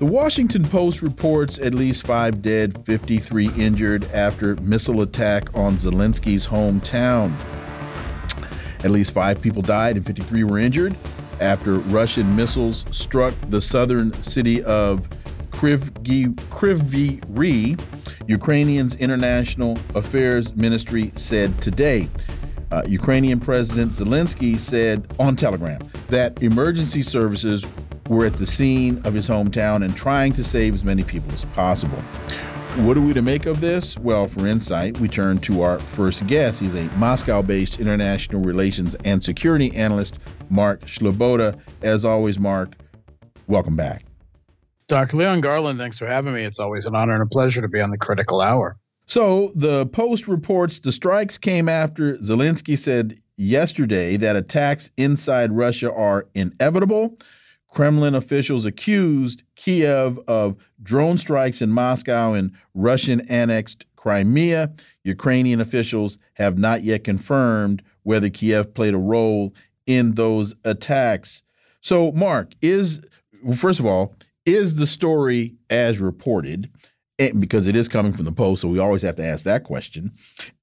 The Washington Post reports at least five dead, 53 injured after missile attack on Zelensky's hometown. At least five people died and 53 were injured after Russian missiles struck the southern city of Kryvyi Rih, Ukrainian's International Affairs Ministry said today. Uh, Ukrainian President Zelensky said on Telegram that emergency services were at the scene of his hometown and trying to save as many people as possible. What are we to make of this? Well, for insight, we turn to our first guest. He's a Moscow based international relations and security analyst, Mark Sleboda. As always, Mark, welcome back. Dr. Leon Garland, thanks for having me. It's always an honor and a pleasure to be on the critical hour. So, the Post reports the strikes came after Zelensky said yesterday that attacks inside Russia are inevitable. Kremlin officials accused Kiev of drone strikes in Moscow and Russian annexed Crimea. Ukrainian officials have not yet confirmed whether Kiev played a role in those attacks. So, Mark, is first of all, is the story as reported? Eh, because it is coming from the Post, so we always have to ask that question.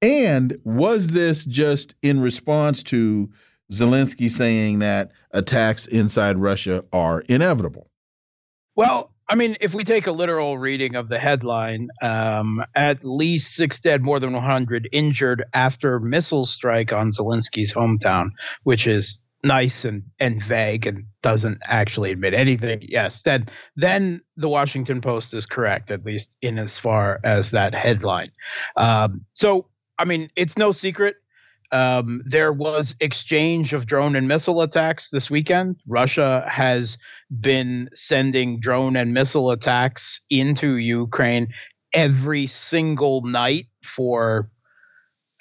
And was this just in response to Zelensky saying that attacks inside Russia are inevitable. Well, I mean, if we take a literal reading of the headline, um, at least six dead, more than 100 injured after missile strike on Zelensky's hometown, which is nice and, and vague and doesn't actually admit anything. Yes, then then the Washington Post is correct, at least in as far as that headline. Um, so, I mean, it's no secret um, there was exchange of drone and missile attacks this weekend. Russia has been sending drone and missile attacks into Ukraine every single night for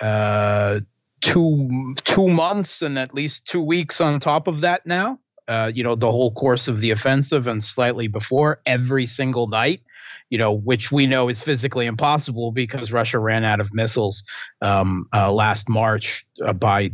uh, two two months and at least two weeks on top of that now. Uh, you know the whole course of the offensive and slightly before every single night you know, which we know is physically impossible because Russia ran out of missiles um, uh, last March uh, by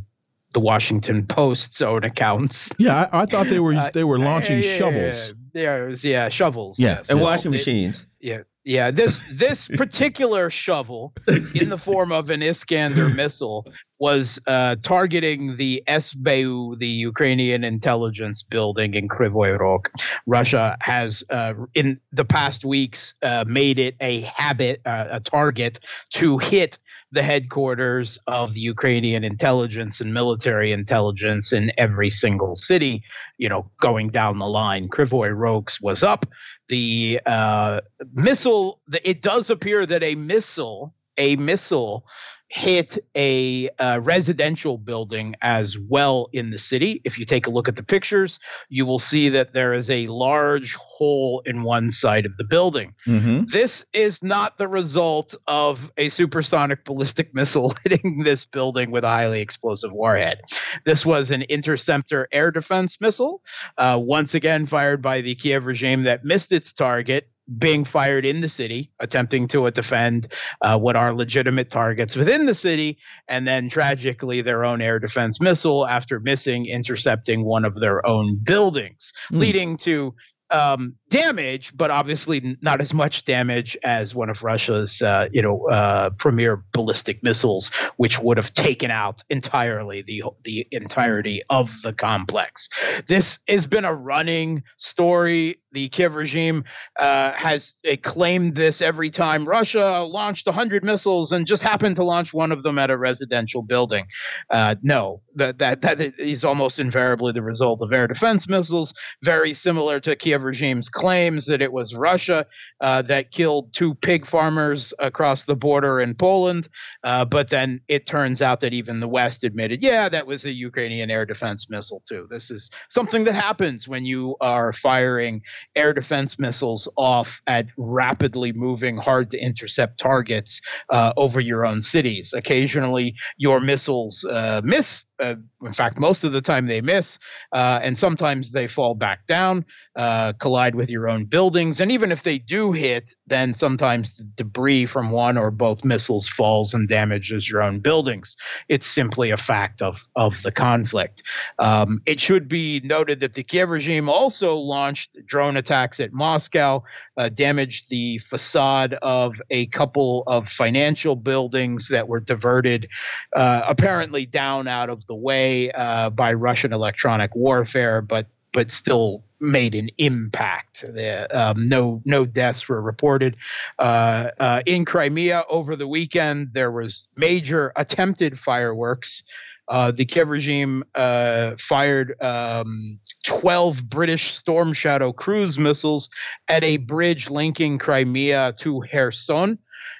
the Washington Post's own accounts. Yeah, I, I thought they were uh, they were launching yeah, shovels. Yeah, yeah, was, yeah, shovels. Yeah, yes. and washing machines. yeah, yeah, this this particular shovel, in the form of an Iskander missile, was uh, targeting the SBU, the Ukrainian intelligence building in Kryvyi Rog. Russia has, uh, in the past weeks, uh, made it a habit, uh, a target to hit the headquarters of the Ukrainian intelligence and military intelligence in every single city. You know, going down the line, Krivoy Rog's was up the uh, missile. It does appear that a missile, a missile, hit a uh, residential building as well in the city. If you take a look at the pictures, you will see that there is a large hole in one side of the building. Mm-hmm. This is not the result of a supersonic ballistic missile hitting this building with a highly explosive warhead. This was an interceptor air defense missile, uh, once again fired by the Kiev regime that missed its target being fired in the city, attempting to defend uh, what are legitimate targets within the city, and then tragically their own air defense missile after missing intercepting one of their own buildings, mm. leading to um, damage, but obviously not as much damage as one of Russia's, uh, you know, uh, premier ballistic missiles, which would have taken out entirely the the entirety of the complex. This has been a running story. The Kiev regime uh, has claimed this every time Russia launched 100 missiles and just happened to launch one of them at a residential building. Uh, no, that that that is almost invariably the result of air defense missiles, very similar to Kiev regime's claims that it was Russia uh, that killed two pig farmers across the border in Poland. Uh, but then it turns out that even the West admitted, yeah, that was a Ukrainian air defense missile too. This is something that happens when you are firing air defense missiles off at rapidly moving, hard to intercept targets uh, over your own cities. Occasionally, your missiles uh, miss uh, in fact, most of the time they miss, uh, and sometimes they fall back down, uh, collide with your own buildings, and even if they do hit, then sometimes the debris from one or both missiles falls and damages your own buildings. It's simply a fact of of the conflict. Um, it should be noted that the Kiev regime also launched drone attacks at Moscow, uh, damaged the facade of a couple of financial buildings that were diverted, uh, apparently down out of the way uh, by Russian electronic warfare, but but still made an impact. Um, no no deaths were reported uh, uh, in Crimea over the weekend. There was major attempted fireworks. Uh, the Kiev regime uh, fired um, 12 British Storm Shadow cruise missiles at a bridge linking Crimea to Kherson.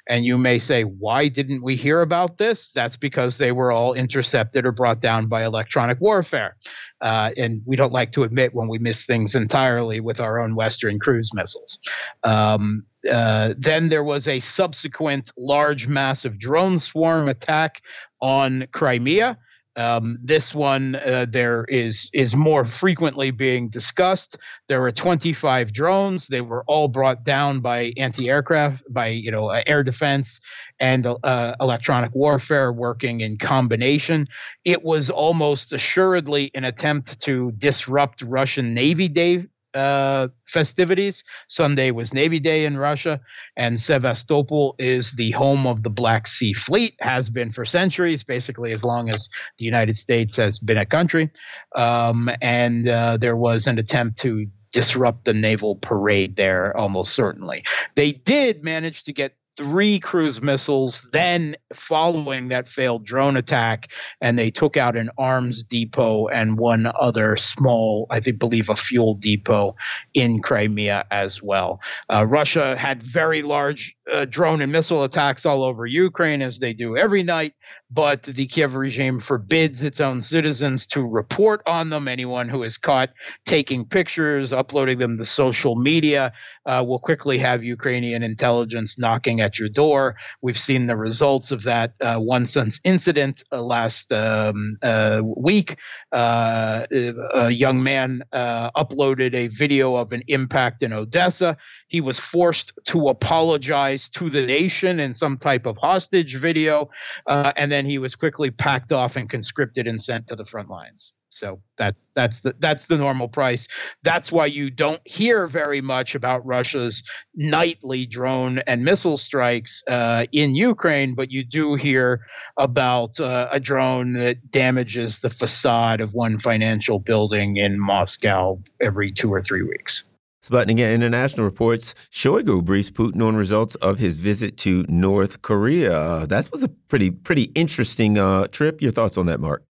And you may say, why didn't we hear about this? That's because they were all intercepted or brought down by electronic warfare. Uh, and we don't like to admit when we miss things entirely with our own Western cruise missiles. Um, uh, then there was a subsequent large, massive drone swarm attack on Crimea. Um, this one uh, there is is more frequently being discussed. There were 25 drones. They were all brought down by anti-aircraft, by you know uh, air defense and uh, electronic warfare working in combination. It was almost assuredly an attempt to disrupt Russian Navy Day uh, festivities. Sunday was Navy Day in Russia, and Sevastopol is the home of the Black Sea Fleet, has been for centuries, basically as long as the United States has been a country. Um, and uh, there was an attempt to disrupt the naval parade there almost certainly. They did manage to get three cruise missiles then following that failed drone attack and they took out an arms depot and one other small i think believe a fuel depot in crimea as well. Uh, russia had very large uh, drone and missile attacks all over ukraine as they do every night but the kiev regime forbids its own citizens to report on them anyone who is caught taking pictures uploading them to social media uh, will quickly have ukrainian intelligence knocking at your door. We've seen the results of that uh, one such incident uh, last um, uh, week. Uh, a young man uploaded a video of an impact in Odessa. He was forced to apologize to the nation in some type of hostage video, and then he was quickly packed off and conscripted and sent to the front lines. So that's that's the that's the normal price. That's why you don't hear very much about Russia's nightly drone and missile strikes uh, in Ukraine, but you do hear about uh, a drone that damages the facade of one financial building in Moscow every two or three weeks. Sputnik International reports Shoigu briefs Putin on results of his visit to North Korea. That was a pretty pretty interesting uh, trip. Your thoughts on that, Mark?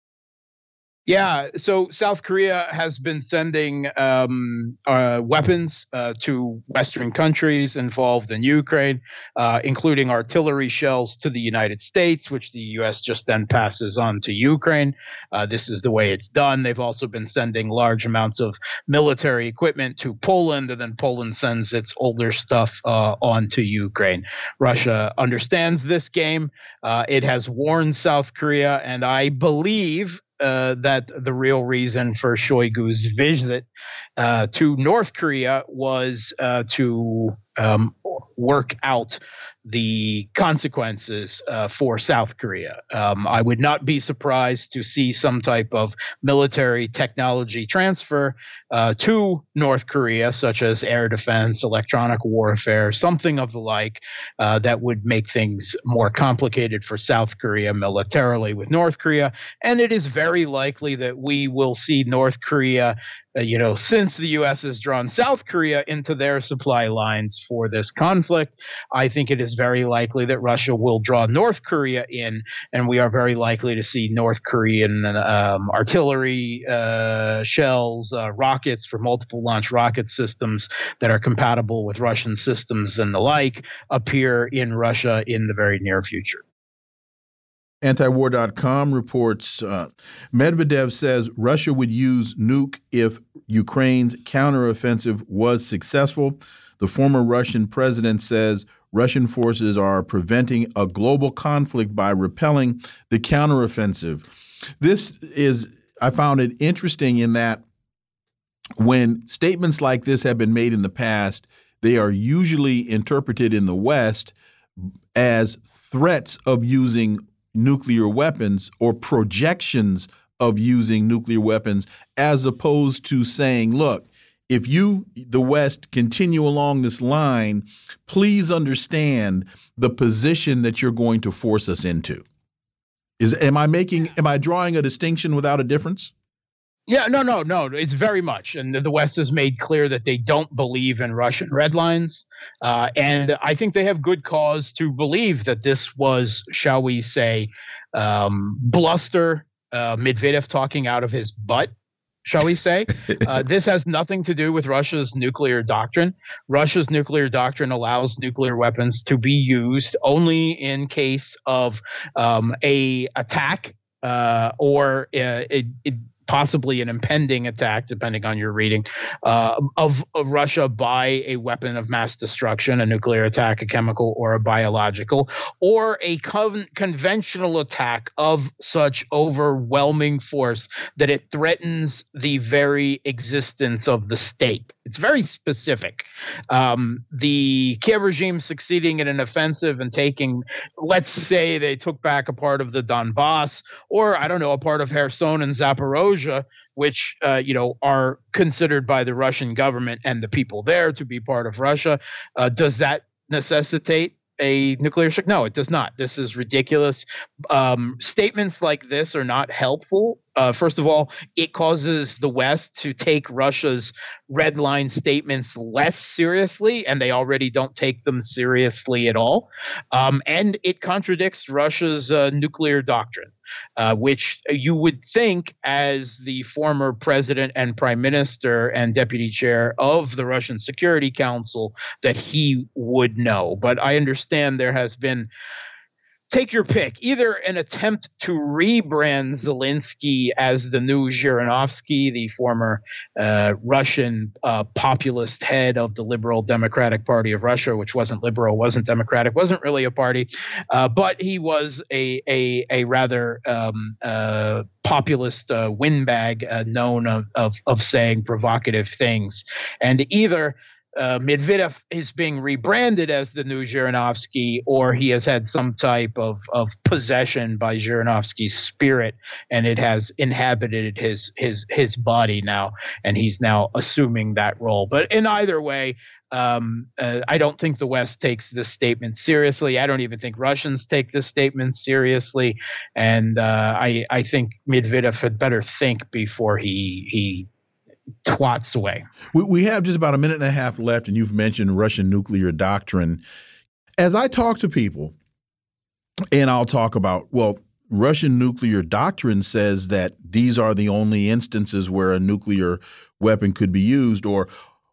Yeah, so South Korea has been sending um, uh, weapons uh, to Western countries involved in Ukraine, uh, including artillery shells to the United States, which the U.S. just then passes on to Ukraine. Uh, this is the way it's done. They've also been sending large amounts of military equipment to Poland, and then Poland sends its older stuff uh, on to Ukraine. Russia understands this game. Uh, it has warned South Korea, and I believe uh, that the real reason for Shoigu's visit uh, to North Korea was uh, to um, work out the consequences uh, for South Korea. Um, I would not be surprised to see some type of military technology transfer uh, to North Korea, such as air defense, electronic warfare, something of the like, uh, that would make things more complicated for South Korea militarily with North Korea. And it is very likely that we will see North Korea uh, you know, since the U.S. has drawn South Korea into their supply lines for this conflict, I think it is very likely that Russia will draw North Korea in, and we are very likely to see North Korean um, artillery uh, shells, uh, rockets for multiple launch rocket systems that are compatible with Russian systems and the like appear in Russia in the very near future. Antiwar.com reports uh, Medvedev says Russia would use nuke if Ukraine's counteroffensive was successful. The former Russian president says Russian forces are preventing a global conflict by repelling the counteroffensive. This is, I found it interesting in that when statements like this have been made in the past, they are usually interpreted in the West as threats of using nuclear weapons or projections of using nuclear weapons, as opposed to saying, look, if you, the West, continue along this line, please understand the position that you're going to force us into. Is am I making am I drawing a distinction without a difference? Yeah, no, no, no. It's very much, and the West has made clear that they don't believe in Russian red lines, uh, and I think they have good cause to believe that this was, shall we say, um, bluster. Uh, Medvedev talking out of his butt shall we say. Uh, this has nothing to do with Russia's nuclear doctrine. Russia's nuclear doctrine allows nuclear weapons to be used only in case of um, a attack uh, or uh, it, it, possibly an impending attack, depending on your reading, uh, of, of, Russia by a weapon of mass destruction, a nuclear attack, a chemical, or a biological, or a con- conventional attack of such overwhelming force that it threatens the very existence of the state. It's very specific. Um, the Kiev regime succeeding in an offensive and taking, let's say they took back a part of the Donbass, or I don't know, a part of Kherson and Zaporozhye which uh, you know are considered by the Russian government and the people there to be part of Russia. Uh, does that necessitate a nuclear strike? No, it does not. This is ridiculous. Um, statements like this are not helpful. Uh, first of all, it causes the West to take Russia's red line statements less seriously, and they already don't take them seriously at all. Um, and it contradicts Russia's uh, nuclear doctrine, uh, which you would think, as the former president and prime minister and deputy chair of the Russian Security Council, that he would know. But I understand there has been take your pick. Either an attempt to rebrand Zelensky as the new Zhirinovsky, the former uh, Russian uh, populist head of the Liberal Democratic Party of Russia, which wasn't liberal, wasn't democratic, wasn't really a party, uh, but he was a a, a rather um, uh, populist uh, windbag uh, known of, of of saying provocative things, and either uh, Medvedev is being rebranded as the new Zhirinovsky, or he has had some type of, of possession by Zhirinovsky's spirit, and it has inhabited his his his body now, and he's now assuming that role. But in either way, um, uh, I don't think the West takes this statement seriously. I don't even think Russians take this statement seriously, and uh, I I think Medvedev had better think before he he twats away. We, we have just about a minute and a half left, and you've mentioned Russian nuclear doctrine. As I talk to people, and I'll talk about, well, Russian nuclear doctrine says that these are the only instances where a nuclear weapon could be used, or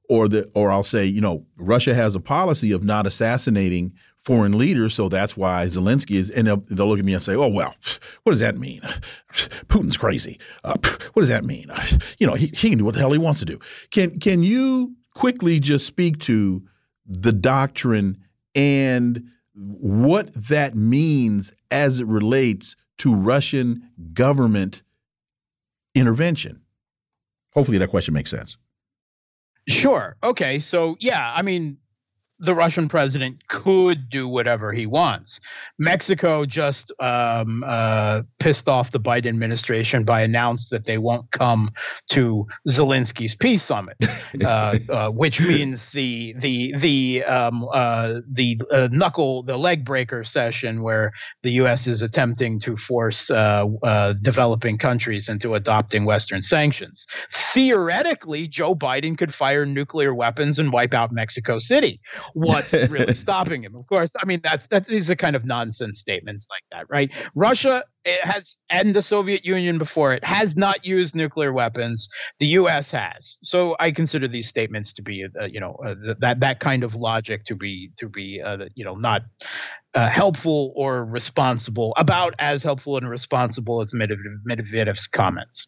or the or I'll say, you know, Russia has a policy of not assassinating foreign leaders, so that's why Zelensky is. And they'll, they'll look at me and say, "Oh well, what does that mean? Putin's crazy. Uh, what does that mean? You know, he, he can do what the hell he wants to do." Can can you quickly just speak to the doctrine and what that means as it relates to Russian government intervention? Hopefully, that question makes sense. Sure. Okay. So, yeah, I mean, the Russian president could do whatever he wants. Mexico just um, uh, pissed off the Biden administration by announced that they won't come to Zelensky's peace summit, uh, uh, which means the the the um, uh, the uh, knuckle the leg breaker session where the U.S. is attempting to force uh, developing countries into adopting Western sanctions. Theoretically, Joe Biden could fire nuclear weapons and wipe out Mexico City what's really stopping him. Of course, I mean that's that these are kind of nonsense statements like that, right? Russia has and the Soviet Union before it has not used nuclear weapons. The U.S. has. So I consider these statements to be, uh, you know, uh, that that kind of logic to be to be, uh, you know, not uh, helpful or responsible. About as helpful and responsible as Medvedev's comments.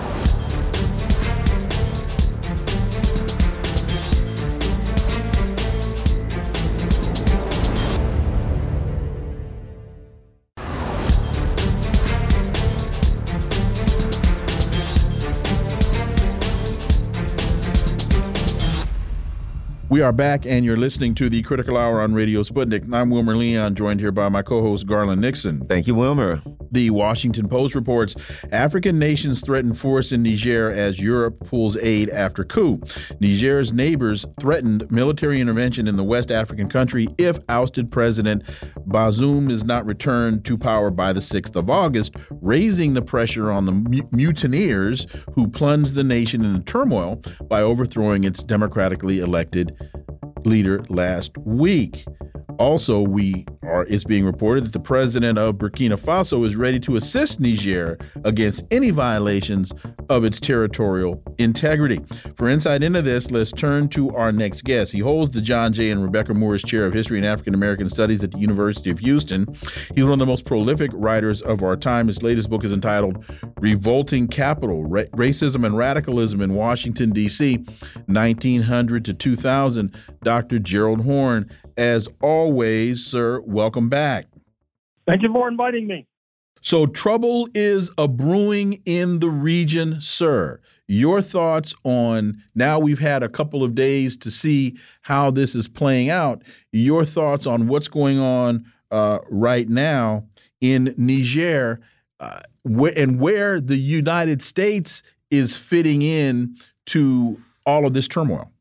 We are back, and you're listening to the Critical Hour on Radio Sputnik. I'm Wilmer Leon, joined here by my co host, Garland Nixon. Thank you, Wilmer. The Washington Post reports African nations threaten force in Niger as Europe pulls aid after coup. Niger's neighbors threatened military intervention in the West African country if ousted President Bazoum is not returned to power by the 6th of August, raising the pressure on the mutineers who plunged the nation into turmoil by overthrowing its democratically elected leader last week. Also, we are it's being reported that the president of Burkina Faso is ready to assist Niger against any violations of its territorial integrity. For insight into this, let's turn to our next guest. He holds the John J. and Rebecca Moores Chair of History and African American Studies at the University of Houston. He's one of the most prolific writers of our time. His latest book is entitled Revolting Capital Ra Racism and Radicalism in Washington, D.C., 1900 to 2000. Dr. Gerald Horne as always, sir, welcome back. Thank you for inviting me. So, trouble is a brewing in the region, sir. Your thoughts on now we've had a couple of days to see how this is playing out. Your thoughts on what's going on uh, right now in Niger uh, wh and where the United States is fitting in to all of this turmoil?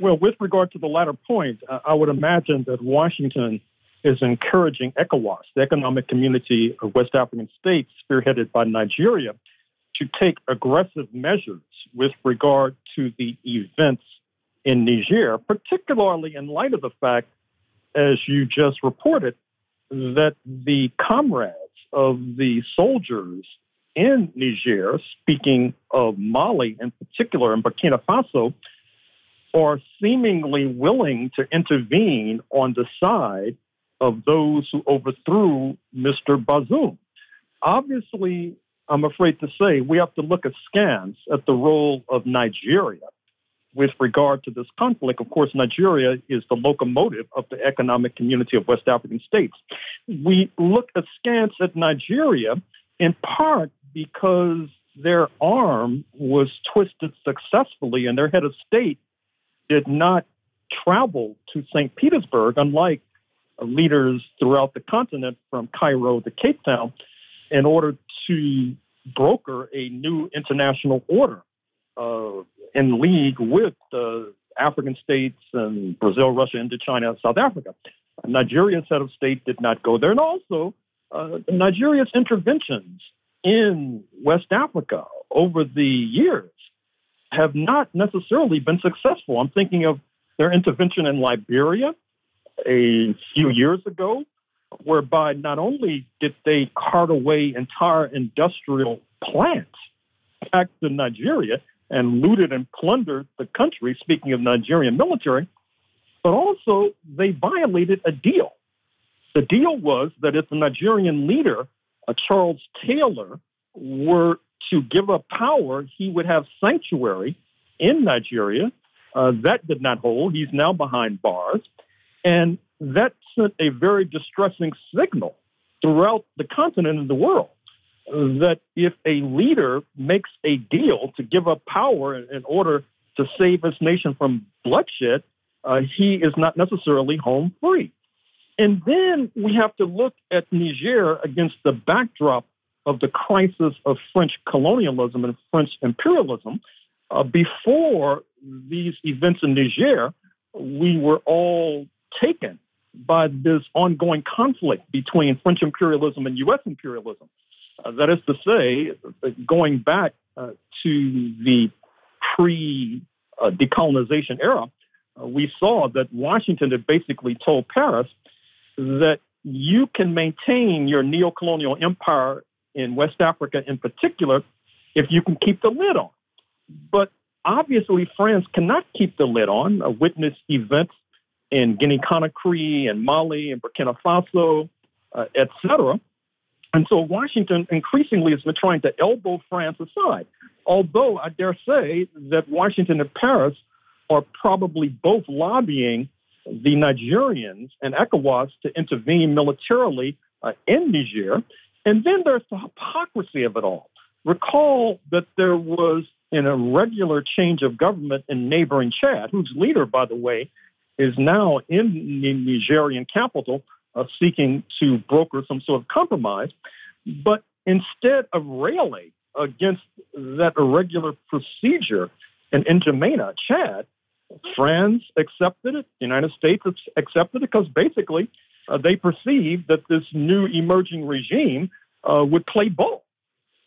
Well, with regard to the latter point, uh, I would imagine that Washington is encouraging ECOWAS, the Economic Community of West African States, spearheaded by Nigeria, to take aggressive measures with regard to the events in Niger, particularly in light of the fact, as you just reported, that the comrades of the soldiers in Niger, speaking of Mali in particular and Burkina Faso, are seemingly willing to intervene on the side of those who overthrew Mr. Bazoum. Obviously, I'm afraid to say we have to look askance at the role of Nigeria with regard to this conflict. Of course, Nigeria is the locomotive of the economic community of West African states. We look askance at Nigeria in part because their arm was twisted successfully and their head of state did not travel to St. Petersburg, unlike leaders throughout the continent from Cairo to Cape Town, in order to broker a new international order uh, in league with the African states and Brazil, Russia, India, China, South Africa. Nigeria's head of state did not go there. And also, uh, Nigeria's interventions in West Africa over the years have not necessarily been successful. I'm thinking of their intervention in Liberia a few years ago, whereby not only did they cart away entire industrial plants back to Nigeria and looted and plundered the country, speaking of Nigerian military, but also they violated a deal. The deal was that if the Nigerian leader, uh, Charles Taylor, were to give up power, he would have sanctuary in Nigeria. Uh, that did not hold. He's now behind bars. And that sent a very distressing signal throughout the continent and the world that if a leader makes a deal to give up power in order to save his nation from bloodshed, uh, he is not necessarily home free. And then we have to look at Niger against the backdrop of the crisis of French colonialism and French imperialism uh, before these events in Niger, we were all taken by this ongoing conflict between French imperialism and U.S. imperialism. Uh, that is to say, going back uh, to the pre decolonization era, uh, we saw that Washington had basically told Paris that you can maintain your neocolonial empire in West Africa in particular if you can keep the lid on. But obviously, France cannot keep the lid on. Witness events in Guinea Conakry and Mali and Burkina Faso, uh, etc. And so Washington increasingly has been trying to elbow France aside. Although I dare say that Washington and Paris are probably both lobbying the Nigerians and ECOWAS to intervene militarily uh, in Niger. And then there's the hypocrisy of it all. Recall that there was an irregular change of government in neighboring Chad, whose leader, by the way, is now in the Nigerian capital uh, seeking to broker some sort of compromise. But instead of railing against that irregular procedure in N'Djamena, Chad, France accepted it, the United States accepted it because basically uh, they perceived that this new emerging regime uh, would play ball.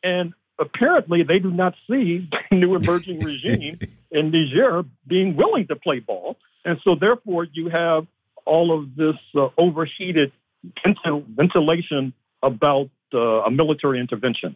And apparently they do not see the new emerging regime in Niger being willing to play ball. And so therefore you have all of this uh, overheated ventilation about uh, a military intervention.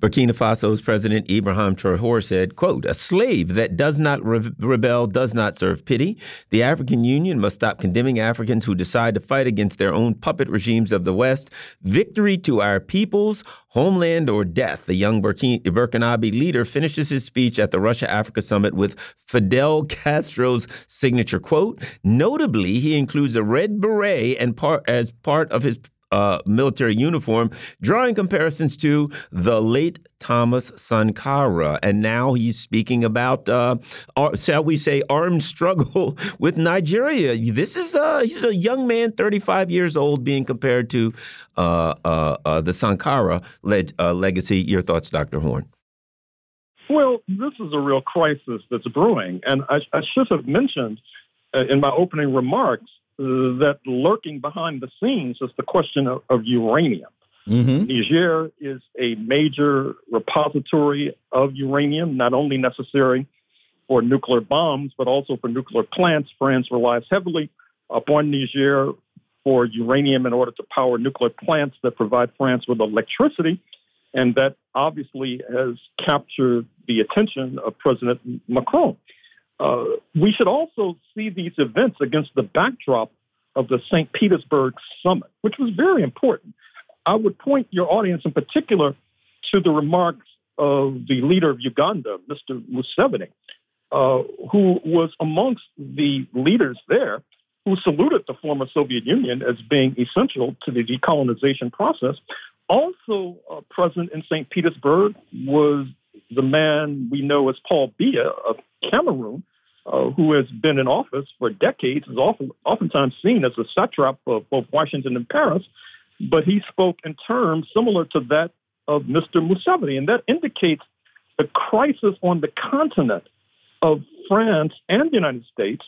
Burkina Faso's President Ibrahim Traore said, quote, a slave that does not re rebel does not serve pity. The African Union must stop condemning Africans who decide to fight against their own puppet regimes of the West. Victory to our peoples, homeland or death. The young Burkin Burkinabe leader finishes his speech at the Russia-Africa Summit with Fidel Castro's signature quote. Notably, he includes a red beret and part as part of his uh, military uniform, drawing comparisons to the late Thomas Sankara. And now he's speaking about, uh, shall we say, armed struggle with Nigeria. This is uh, he's a young man, 35 years old, being compared to uh, uh, uh the Sankara le uh, legacy. Your thoughts, Dr. Horne? Well, this is a real crisis that's brewing. And I, I should have mentioned in my opening remarks that lurking behind the scenes is the question of, of uranium. Mm-hmm. Niger is a major repository of uranium, not only necessary for nuclear bombs, but also for nuclear plants. France relies heavily upon Niger for uranium in order to power nuclear plants that provide France with electricity. And that obviously has captured the attention of President Macron. Uh, we should also see these events against the backdrop of the St. Petersburg summit, which was very important. I would point your audience in particular to the remarks of the leader of Uganda, Mr. Museveni, uh, who was amongst the leaders there who saluted the former Soviet Union as being essential to the decolonization process. Also uh, present in St. Petersburg was the man we know as Paul Biya of Cameroon, uh, who has been in office for decades, is often, oftentimes seen as a satrap of both Washington and Paris, but he spoke in terms similar to that of Mr. Museveni, and that indicates the crisis on the continent of France and the United States,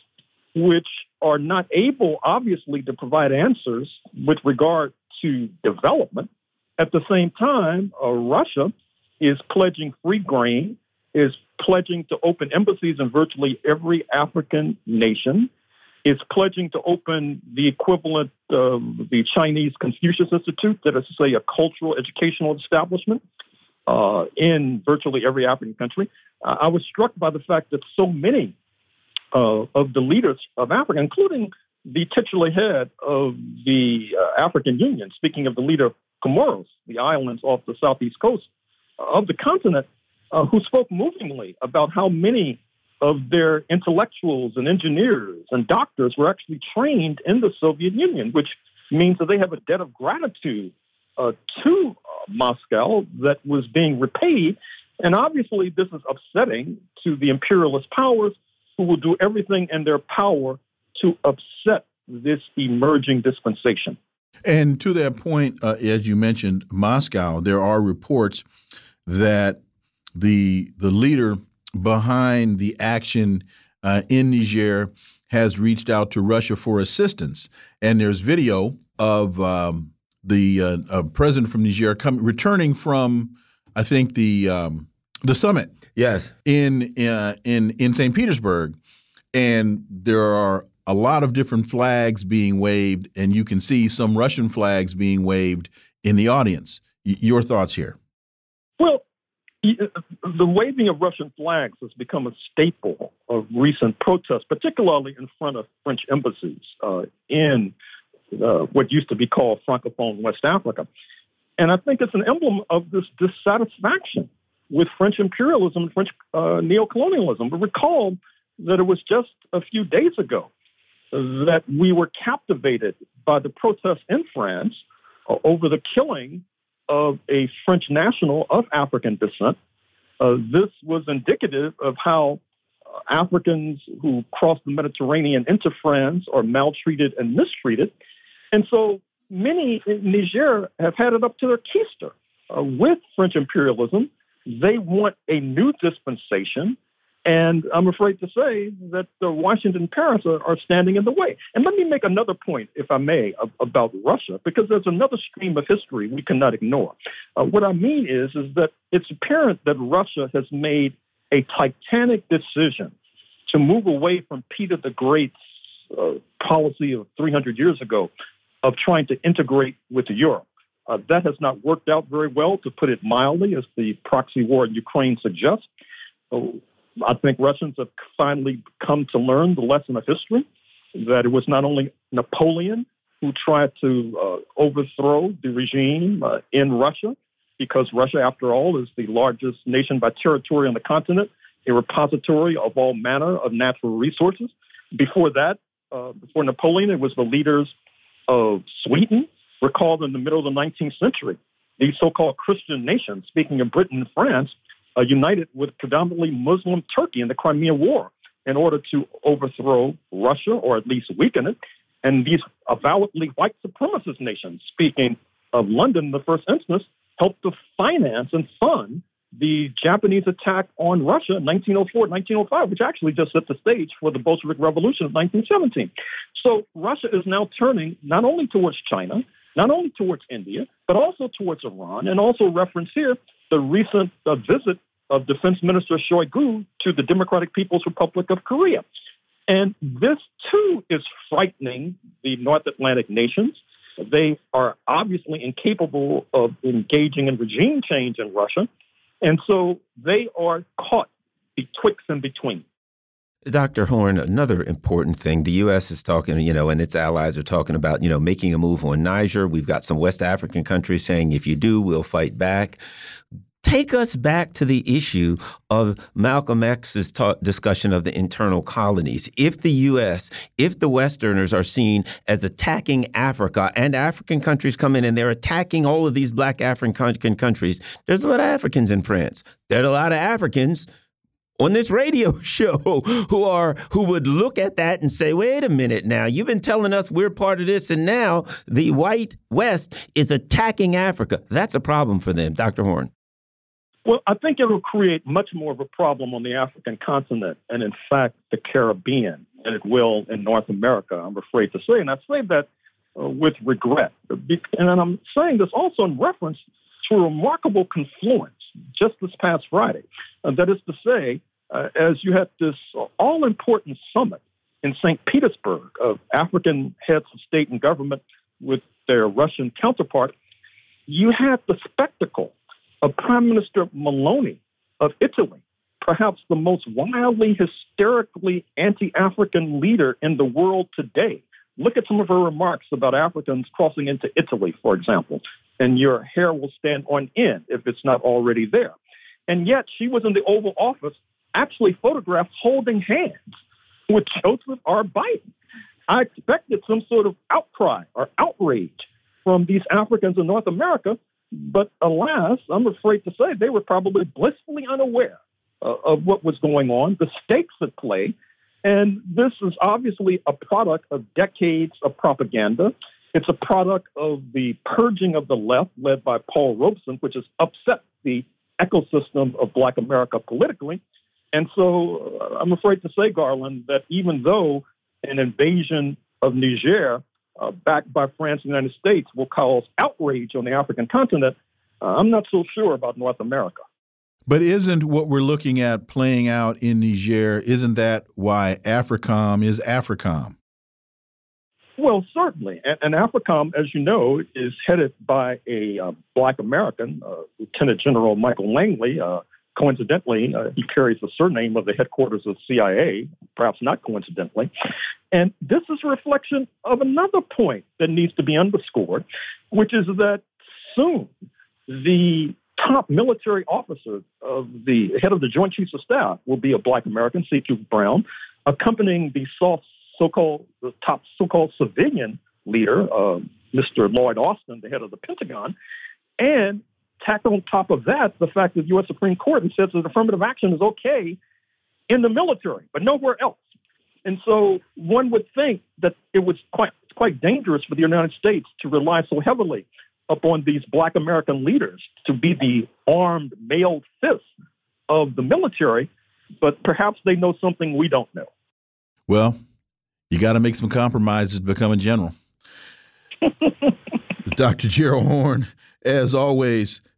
which are not able, obviously, to provide answers with regard to development. At the same time, uh, Russia is pledging free grain is pledging to open embassies in virtually every African nation, is pledging to open the equivalent of the Chinese Confucius Institute, that is to say, a cultural educational establishment uh, in virtually every African country. I was struck by the fact that so many uh, of the leaders of Africa, including the titular head of the uh, African Union, speaking of the leader of Comoros, the islands off the southeast coast of the continent, uh, who spoke movingly about how many of their intellectuals and engineers and doctors were actually trained in the Soviet Union, which means that they have a debt of gratitude uh, to uh, Moscow that was being repaid. And obviously, this is upsetting to the imperialist powers who will do everything in their power to upset this emerging dispensation. And to that point, uh, as you mentioned, Moscow, there are reports that the the leader behind the action uh, in Niger has reached out to Russia for assistance. And there's video of um, the uh, president from Niger coming returning from, I think the um, the summit. Yes. In uh, in in St. Petersburg, and there are a lot of different flags being waved, and you can see some Russian flags being waved in the audience. Y your thoughts here? Well, the waving of Russian flags has become a staple of recent protests, particularly in front of French embassies uh, in uh, what used to be called Francophone West Africa. And I think it's an emblem of this dissatisfaction with French imperialism and French uh, neocolonialism. But recall that it was just a few days ago that we were captivated by the protests in France uh, over the killing of a French national of African descent. Uh, this was indicative of how uh, Africans who cross the Mediterranean into France are maltreated and mistreated. And so many in Niger have had it up to their keister uh, with French imperialism. They want a new dispensation and I'm afraid to say that the Washington Paris are, are, standing in the way. And let me make another point, if I may, of, about Russia, because there's another stream of history we cannot ignore. Uh, what I mean is, is that it's apparent that Russia has made a titanic decision to move away from Peter the Great's uh, policy of 300 years ago of trying to integrate with Europe. Uh, that has not worked out very well, to put it mildly, as the proxy war in Ukraine suggests. Oh, I think Russians have finally come to learn the lesson of history that it was not only Napoleon who tried to uh, overthrow the regime uh, in Russia, because Russia, after all, is the largest nation by territory on the continent, a repository of all manner of natural resources. Before that, uh, before Napoleon, it was the leaders of Sweden, recalled in the middle of the 19th century. These so called Christian nations, speaking of Britain and France, uh, united with predominantly Muslim Turkey in the Crimean War in order to overthrow Russia or at least weaken it. And these avowedly white supremacist nations, speaking of London in the first instance, helped to finance and fund the Japanese attack on Russia in 1904, 1905, which actually just set the stage for the Bolshevik Revolution of 1917. So Russia is now turning not only towards China, not only towards India, but also towards Iran, and also reference here the recent uh, visit of Defense Minister Shoigu to the Democratic People's Republic of Korea. And this too is frightening the North Atlantic nations. They are obviously incapable of engaging in regime change in Russia. And so they are caught betwixt and between. Dr. Horne, another important thing, the U.S. is talking, you know, and its allies are talking about, you know, making a move on Niger. We've got some West African countries saying, if you do, we'll fight back. Take us back to the issue of Malcolm X's discussion of the internal colonies. If the U.S., if the Westerners are seen as attacking Africa and African countries come in and they're attacking all of these black African countries, there's a lot of Africans in France. There are a lot of Africans on this radio show who are who would look at that and say, "Wait a minute now. You've been telling us we're part of this and now the white west is attacking Africa." That's a problem for them, Dr. Horne. Well, I think it will create much more of a problem on the African continent and, in fact, the Caribbean than it will in North America, I'm afraid to say. And I say that uh, with regret. And I'm saying this also in reference to a remarkable confluence just this past Friday. Uh, that is to say, uh, as you had this all important summit in St. Petersburg of African heads of state and government with their Russian counterpart, you had the spectacle of Prime Minister Meloni of Italy, perhaps the most wildly, hysterically anti African leader in the world today. Look at some of her remarks about Africans crossing into Italy, for example, and your hair will stand on end if it's not already there. And yet she was in the Oval Office actually photographed holding hands with Joseph R. Biden. I expected some sort of outcry or outrage from these Africans in North America, but alas, I'm afraid to say they were probably blissfully unaware uh, of what was going on, the stakes at play. And this is obviously a product of decades of propaganda. It's a product of the purging of the left led by Paul Robeson, which has upset the ecosystem of Black America politically. And so uh, I'm afraid to say, Garland, that even though an invasion of Niger, uh, backed by France and the United States, will cause outrage on the African continent, uh, I'm not so sure about North America. But isn't what we're looking at playing out in Niger, isn't that why AFRICOM is AFRICOM? Well, certainly. And, and AFRICOM, as you know, is headed by a uh, black American, uh, Lieutenant General Michael Langley. Coincidentally, uh, he carries the surname of the headquarters of CIA, perhaps not coincidentally. And this is a reflection of another point that needs to be underscored, which is that soon the top military officer of the head of the Joint Chiefs of Staff will be a black American, C.Q. Brown, accompanying the soft so-called the top so-called civilian leader, uh, Mr. Lloyd Austin, the head of the Pentagon, and tack on top of that the fact that the U.S. Supreme Court says that affirmative action is okay in the military, but nowhere else. And so one would think that it was quite quite dangerous for the United States to rely so heavily upon these black American leaders to be the armed male fist of the military, but perhaps they know something we don't know. Well, you got to make some compromises to become a general. Dr. Gerald Horne, as always,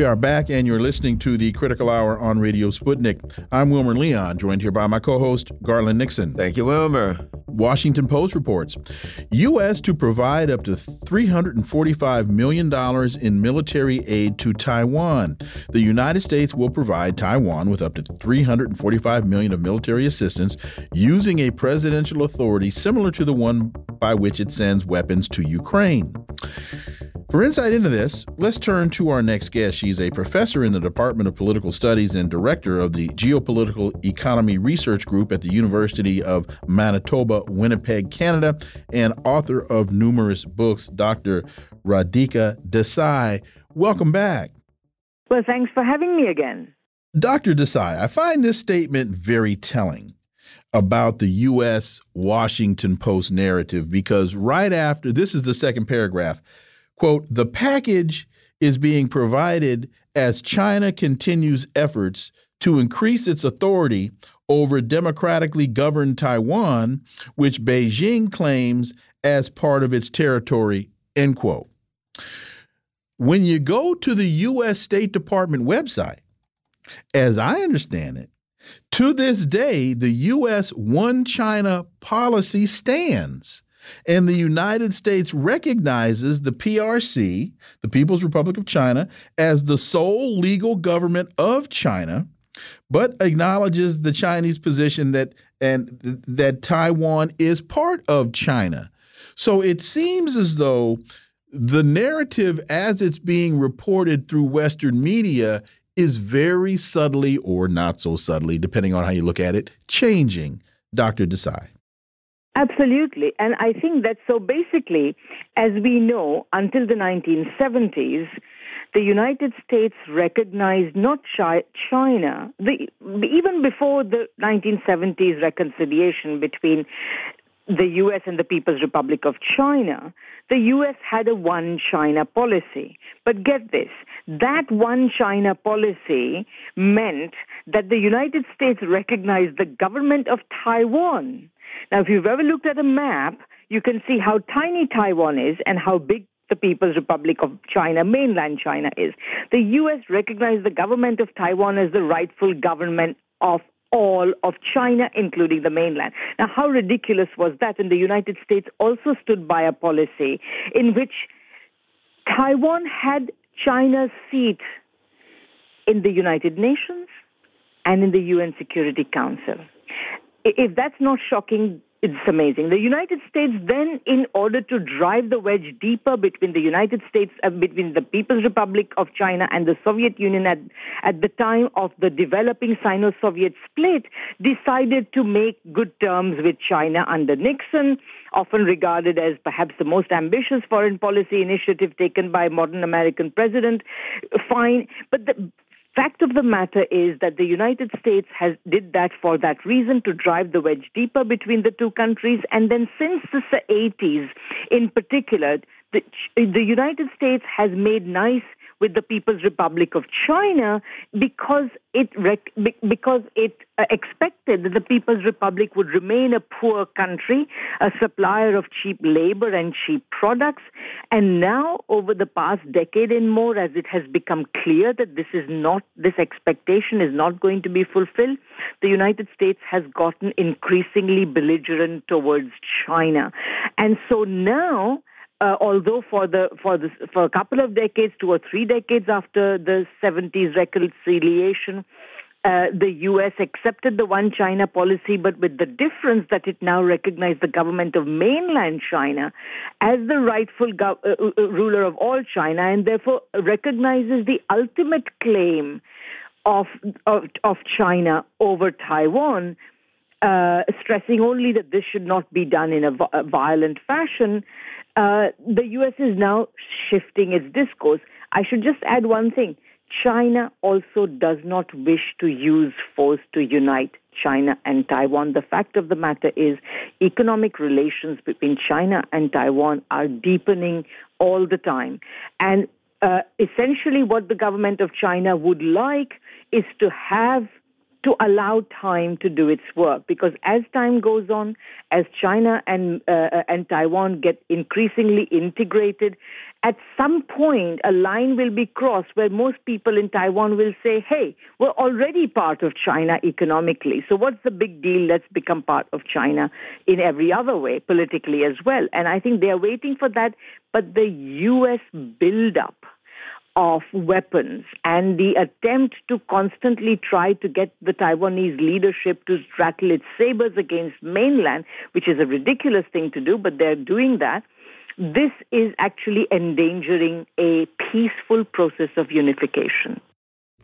We are back, and you're listening to the Critical Hour on Radio Sputnik. I'm Wilmer Leon, joined here by my co host, Garland Nixon. Thank you, Wilmer. Washington Post reports U.S. to provide up to $345 million in military aid to Taiwan. The United States will provide Taiwan with up to 345 million of military assistance using a presidential authority similar to the one by which it sends weapons to Ukraine. For insight into this, let's turn to our next guest. She's a professor in the Department of Political Studies and director of the Geopolitical Economy Research Group at the University of Manitoba, Winnipeg, Canada, and author of numerous books, Dr. Radhika Desai. Welcome back. Well, thanks for having me again. Dr. Desai, I find this statement very telling about the U.S. Washington Post narrative because right after this is the second paragraph quote, the package is being provided as China continues efforts to increase its authority over democratically governed Taiwan, which Beijing claims as part of its territory, end quote. When you go to the U.S. State Department website, as I understand it, to this day, the U.S. one China policy stands. And the United States recognizes the PRC, the People's Republic of China, as the sole legal government of China, but acknowledges the Chinese position that and that Taiwan is part of China. So it seems as though the narrative as it's being reported through Western media is very subtly or not so subtly, depending on how you look at it, changing. Dr. Desai. Absolutely. And I think that so basically, as we know, until the 1970s, the United States recognized not China, the, even before the 1970s reconciliation between the US and the People's Republic of China, the US had a one China policy. But get this that one China policy meant that the United States recognized the government of Taiwan now, if you've ever looked at a map, you can see how tiny Taiwan is and how big the People's Republic of China, mainland China, is. The U.S. recognized the government of Taiwan as the rightful government of all of China, including the mainland. Now, how ridiculous was that? And the United States also stood by a policy in which Taiwan had China's seat in the United Nations and in the UN Security Council if that's not shocking, it's amazing. The United States then, in order to drive the wedge deeper between the United States, uh, between the People's Republic of China and the Soviet Union at, at the time of the developing Sino-Soviet split, decided to make good terms with China under Nixon, often regarded as perhaps the most ambitious foreign policy initiative taken by a modern American president. Fine, but the fact of the matter is that the United States has did that for that reason to drive the wedge deeper between the two countries. And then since the 80s in particular the, the United States has made nice with the People's Republic of China because it rec- because it uh, expected that the People's Republic would remain a poor country, a supplier of cheap labor and cheap products. And now, over the past decade and more, as it has become clear that this is not this expectation is not going to be fulfilled, the United States has gotten increasingly belligerent towards China, and so now uh, although for the for the for a couple of decades, two or three decades after the 70s reconciliation, uh, the U.S. accepted the one China policy, but with the difference that it now recognized the government of mainland China as the rightful uh, uh, uh ruler of all China, and therefore recognizes the ultimate claim of of, of China over Taiwan. Uh, stressing only that this should not be done in a violent fashion, uh, the U.S. is now shifting its discourse. I should just add one thing. China also does not wish to use force to unite China and Taiwan. The fact of the matter is, economic relations between China and Taiwan are deepening all the time. And uh, essentially, what the government of China would like is to have to allow time to do its work. Because as time goes on as china and uh, uh, and taiwan get increasingly integrated at some point a line will be crossed where most people in taiwan will say hey we're already part of china economically. So what's the big deal? Let's become part of china in every other way politically as well. And i think they are waiting for that. But the us build up of weapons and the attempt to constantly try to get the Taiwanese leadership to rattle its sabers against mainland, which is a ridiculous thing to do, but they're doing that. This is actually endangering a peaceful process of unification.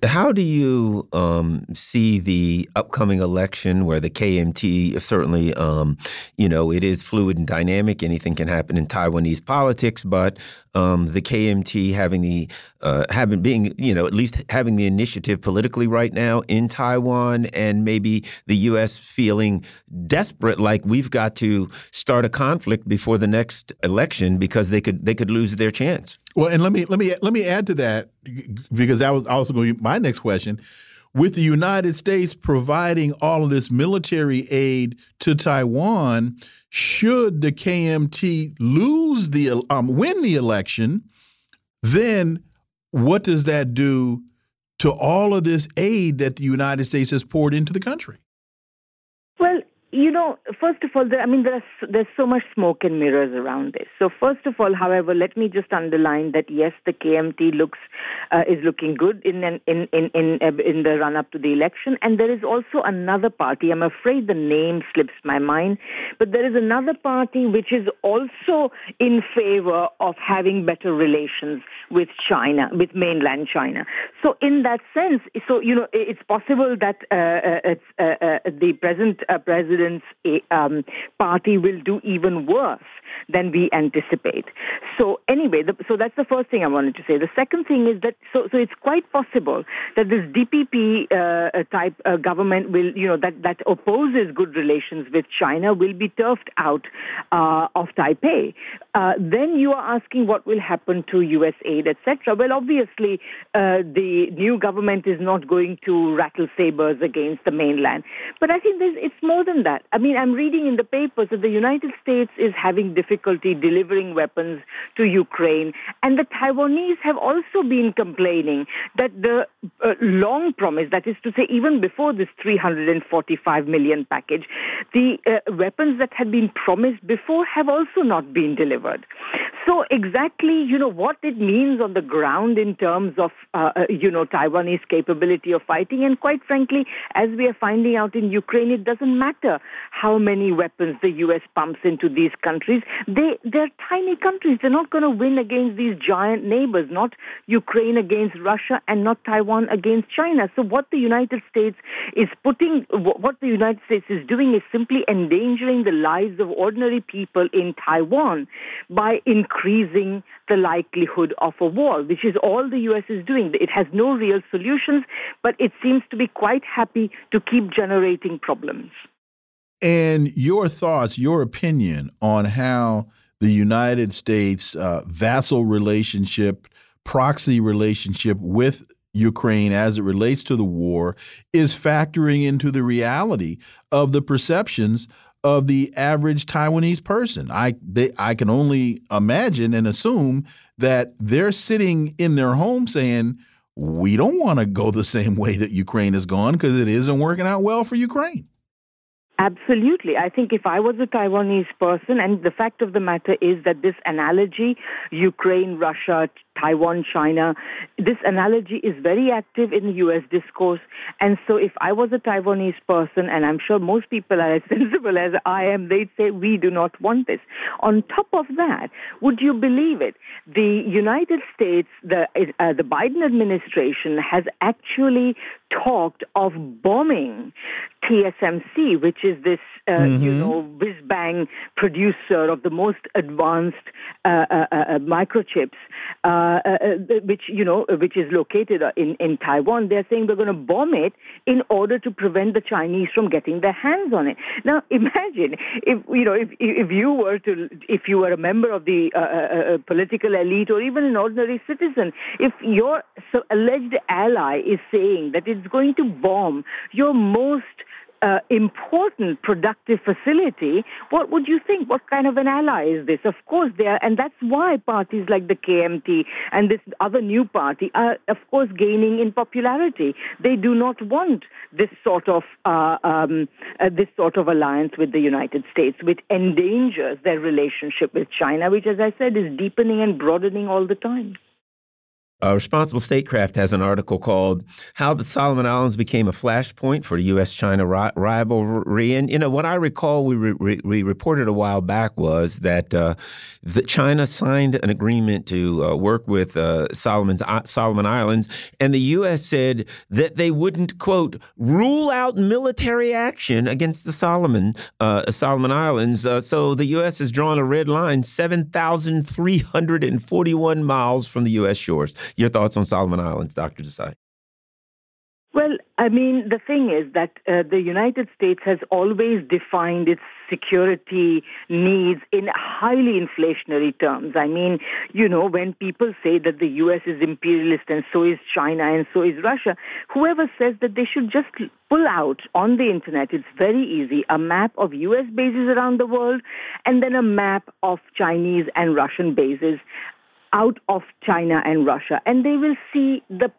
How do you um, see the upcoming election where the KMT certainly, um, you know, it is fluid and dynamic. Anything can happen in Taiwanese politics, but um, the KMT having the uh, having being, you know, at least having the initiative politically right now in Taiwan, and maybe the U.S. feeling desperate, like we've got to start a conflict before the next election because they could they could lose their chance. Well, and let me let me let me add to that because that was also going to be my next question. With the United States providing all of this military aid to Taiwan, should the KMT lose the um, win the election, then what does that do to all of this aid that the United States has poured into the country? You know, first of all, there, I mean, there's there's so much smoke and mirrors around this. So first of all, however, let me just underline that yes, the KMT looks uh, is looking good in in in in uh, in the run up to the election, and there is also another party. I'm afraid the name slips my mind, but there is another party which is also in favor of having better relations with China, with mainland China. So in that sense, so you know, it's possible that uh, uh it's uh, uh, the present president president's um, party will do even worse than we anticipate. So anyway, the, so that's the first thing I wanted to say. The second thing is that so so it's quite possible that this DPP uh, type uh, government will you know that that opposes good relations with China will be turfed out uh, of Taipei. Uh, then you are asking what will happen to U.S. aid, etc. Well, obviously uh, the new government is not going to rattle sabers against the mainland, but I think it's more than that. I mean, I'm reading in the papers that the United States is having difficulty delivering weapons to Ukraine, and the Taiwanese have also been complaining that the uh, long promise, that is to say, even before this 345 million package, the uh, weapons that had been promised before have also not been delivered. So exactly, you know, what it means on the ground in terms of, uh, uh, you know, Taiwanese capability of fighting. And quite frankly, as we are finding out in Ukraine, it doesn't matter how many weapons the U.S. pumps into these countries. They, they're tiny countries. They're not going to win against these giant neighbors, not Ukraine against Russia and not Taiwan against China. So what the United States is putting, what the United States is doing is simply endangering the lives of ordinary people in Taiwan by increasing the likelihood of a war, which is all the U.S. is doing. It has no real solutions, but it seems to be quite happy to keep generating problems. And your thoughts, your opinion on how the United States uh, vassal relationship, proxy relationship with Ukraine as it relates to the war is factoring into the reality of the perceptions of the average Taiwanese person. I they, I can only imagine and assume that they're sitting in their home saying, "We don't want to go the same way that Ukraine has gone because it isn't working out well for Ukraine." Absolutely. I think if I was a Taiwanese person, and the fact of the matter is that this analogy, Ukraine, Russia, Taiwan, China, this analogy is very active in the U.S. discourse. And so if I was a Taiwanese person, and I'm sure most people are as sensible as I am, they'd say, we do not want this. On top of that, would you believe it? The United States, the, uh, the Biden administration has actually talked of bombing TSMC, which is this, uh, mm-hmm. you know, whiz bang producer of the most advanced uh, uh, uh microchips, uh, uh, which you know, which is located in in Taiwan. They're saying we're going to bomb it in order to prevent the Chinese from getting their hands on it. Now, imagine if you know, if if you were to, if you were a member of the political elite or even an ordinary citizen, if your alleged ally is saying that it's going to bomb your most uh, important productive facility, what would you think? What kind of an ally is this? Of course, they are, and that's why parties like the KMT and this other new party are, of course, gaining in popularity. They do not want this sort of uh, um, uh, this sort of alliance with the United States, which endangers their relationship with China, which, as I said, is deepening and broadening all the time. Uh, Responsible Statecraft has an article called "How the Solomon Islands Became a Flashpoint for U.S.-China ri Rivalry." And you know what I recall we re we reported a while back was that uh, the China signed an agreement to uh, work with uh, Solomon's uh, Solomon Islands, and the U.S. said that they wouldn't quote rule out military action against the Solomon uh, Solomon Islands. so the U.S. has drawn a red line, seven thousand three hundred and forty-one miles from the U.S. shores. Your thoughts on Solomon Islands, Dr. Desai? Well, I mean, the thing is that uh, the United States has always defined its security needs in highly inflationary terms. I mean, you know, when people say that the U.S. is imperialist and so is China and so is Russia, whoever says that they should just pull out on the internet, it's very easy, a map of U.S. bases around the world and then a map of Chinese and Russian bases out of China and Russia, and they will see the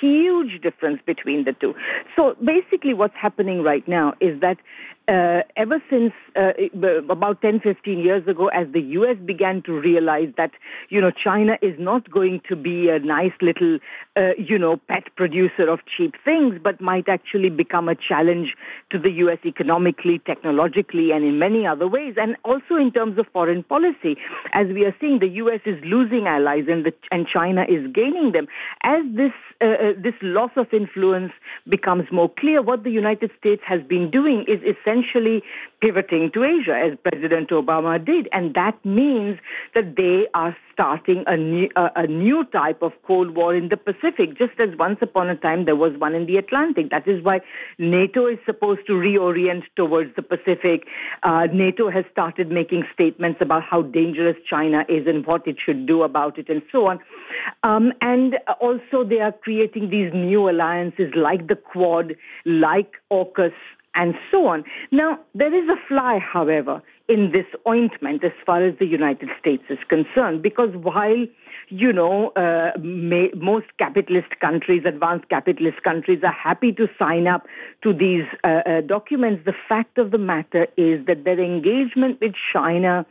huge difference between the two. So basically, what's happening right now is that uh, ever since uh, about 10, 15 years ago, as the U.S. began to realize that, you know, China is not going to be a nice little, uh, you know, pet producer of cheap things, but might actually become a challenge to the U.S. economically, technologically, and in many other ways, and also in terms of foreign policy. As we are seeing, the U.S. is losing allies and, the, and China is gaining them. As this uh, uh, this loss of influence becomes more clear, what the United States has been doing is essentially pivoting to Asia, as President Obama did, and that means that they are starting a new, uh, a new type of Cold War in the Pacific, just as once upon a time there was one in the Atlantic. That is why NATO is supposed to reorient towards the Pacific. Uh, NATO has started making statements about how dangerous China is and what it should do about it, and so on. Um, and also, they are creating these new alliances like the Quad, like AUKUS, and so on. Now, there is a fly, however, in this ointment as far as the United States is concerned, because while, you know, uh, may, most capitalist countries, advanced capitalist countries, are happy to sign up to these uh, uh, documents, the fact of the matter is that their engagement with China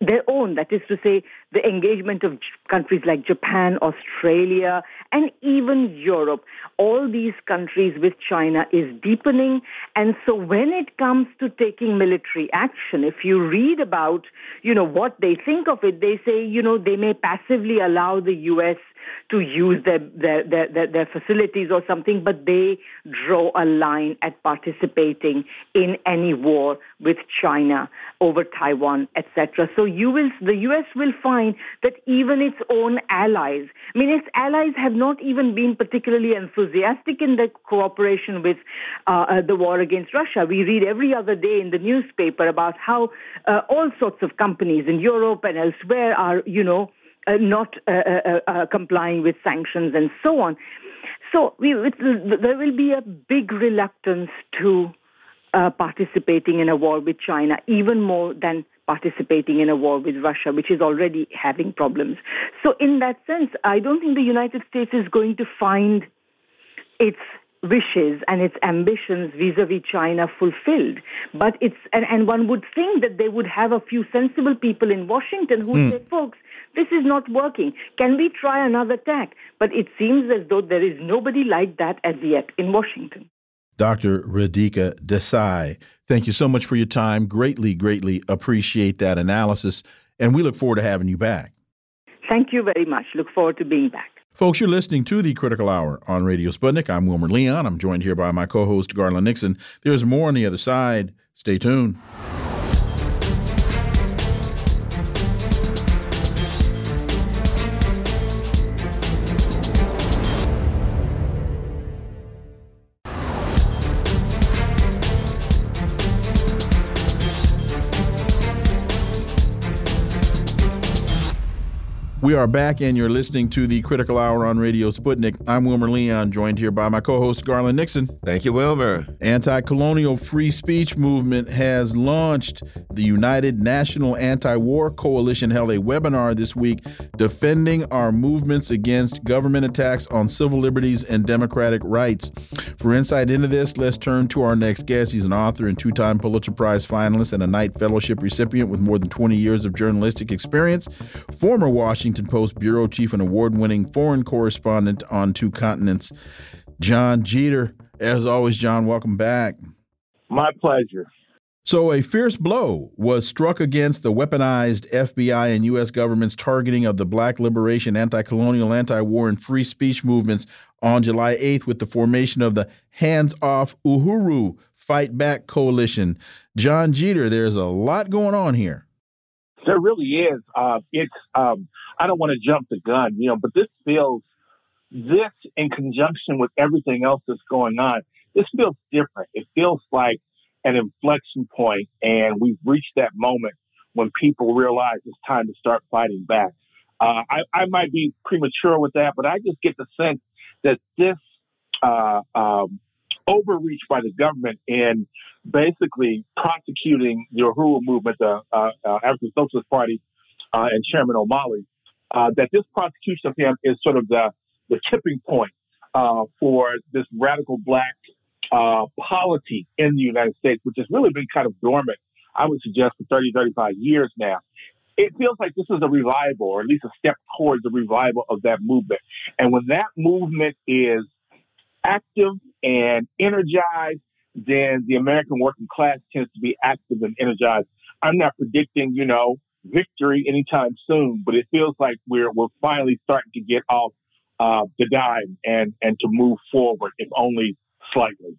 their own. That is to say, the engagement of countries like Japan, Australia, and even Europe. All these countries with China is deepening. And so when it comes to taking military action, if you read about, you know, what they think of it, they say, you know, they may passively allow the U.S to use their, their, their, their, facilities or something, but they draw a line at participating in any war with China over Taiwan, etc. So you will, the U.S. will find that even its own allies, I mean, its allies have not even been particularly enthusiastic in their cooperation with uh, uh, the war against Russia. We read every other day in the newspaper about how uh, all sorts of companies in Europe and elsewhere are, you know, uh, not uh, uh, complying with sanctions and so on. So we, there will be a big reluctance to uh, participating in a war with China, even more than participating in a war with Russia, which is already having problems. So, in that sense, I don't think the United States is going to find its wishes and its ambitions vis-a-vis China fulfilled. But it's and, and one would think that they would have a few sensible people in Washington who mm. say, folks, this is not working. Can we try another tack? But it seems as though there is nobody like that as yet in Washington. Dr. Radhika Desai, thank you so much for your time. Greatly, greatly appreciate that analysis. And we look forward to having you back. Thank you very much. Look forward to being back. Folks, you're listening to the Critical Hour on Radio Sputnik. I'm Wilmer Leon. I'm joined here by my co host, Garland Nixon. There's more on the other side. Stay tuned. We are back, and you're listening to the Critical Hour on Radio Sputnik. I'm Wilmer Leon, joined here by my co host, Garland Nixon. Thank you, Wilmer. Anti colonial free speech movement has launched. The United National Anti War Coalition held a webinar this week defending our movements against government attacks on civil liberties and democratic rights. For insight into this, let's turn to our next guest. He's an author and two time Pulitzer Prize finalist and a Knight Fellowship recipient with more than 20 years of journalistic experience, former Washington Washington Post bureau chief and award winning foreign correspondent on two continents, Jon Jeter. As always, Jon, welcome back. My pleasure. So, a fierce blow was struck against the weaponized FBI and U.S. government's targeting of the black liberation, anti colonial, anti war, and free speech movements on July 8th with the formation of the Hands Off Uhuru Fight Back Coalition. Jon Jeter, there's a lot going on here. There really is. Uh, it's um, I don't want to jump the gun, you know, but this feels this in conjunction with everything else that's going on. This feels different. It feels like an inflection point, and we've reached that moment when people realize it's time to start fighting back. Uh, I, I, might be premature with that, but I just get the sense that this uh, um, overreach by the government in basically prosecuting the Uhuru movement, the uh, uh, African Socialist Party, uh, and Chairman Omali, uh, that this prosecution of him is sort of the, the tipping point uh, for this radical black uh, polity in the United States, which has really been kind of dormant, I would suggest, for 30, 35 years now. It feels like this is a revival, or at least a step towards the revival of that movement. And when that movement is active and energized, then the American working class tends to be active and energized. I'm not predicting, you know, victory anytime soon, but it feels like we're we're finally starting to get off uh, the dime and and to move forward, if only slightly.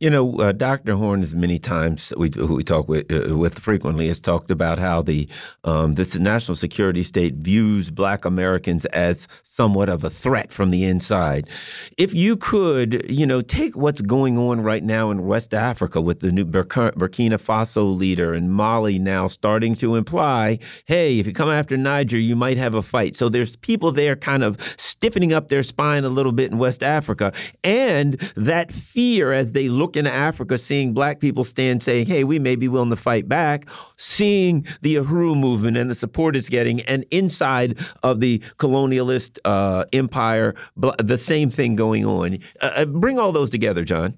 You know, uh, Dr. Horne has many times we we talk with uh, with frequently has talked about how the um, this national security state views Black Americans as somewhat of a threat from the inside. If you could, you know, take what's going on right now in West Africa with the new Burkina Faso leader and Mali now starting to imply, hey, if you come after Niger, you might have a fight. So there's people there kind of stiffening up their spine a little bit in West Africa, and that fear as they look in Africa, seeing black people stand saying, hey, we may be willing to fight back, seeing the Uhuru movement and the support it's getting, and inside of the colonialist uh, empire, the same thing going on. Uh, uh, bring all those together, Jon.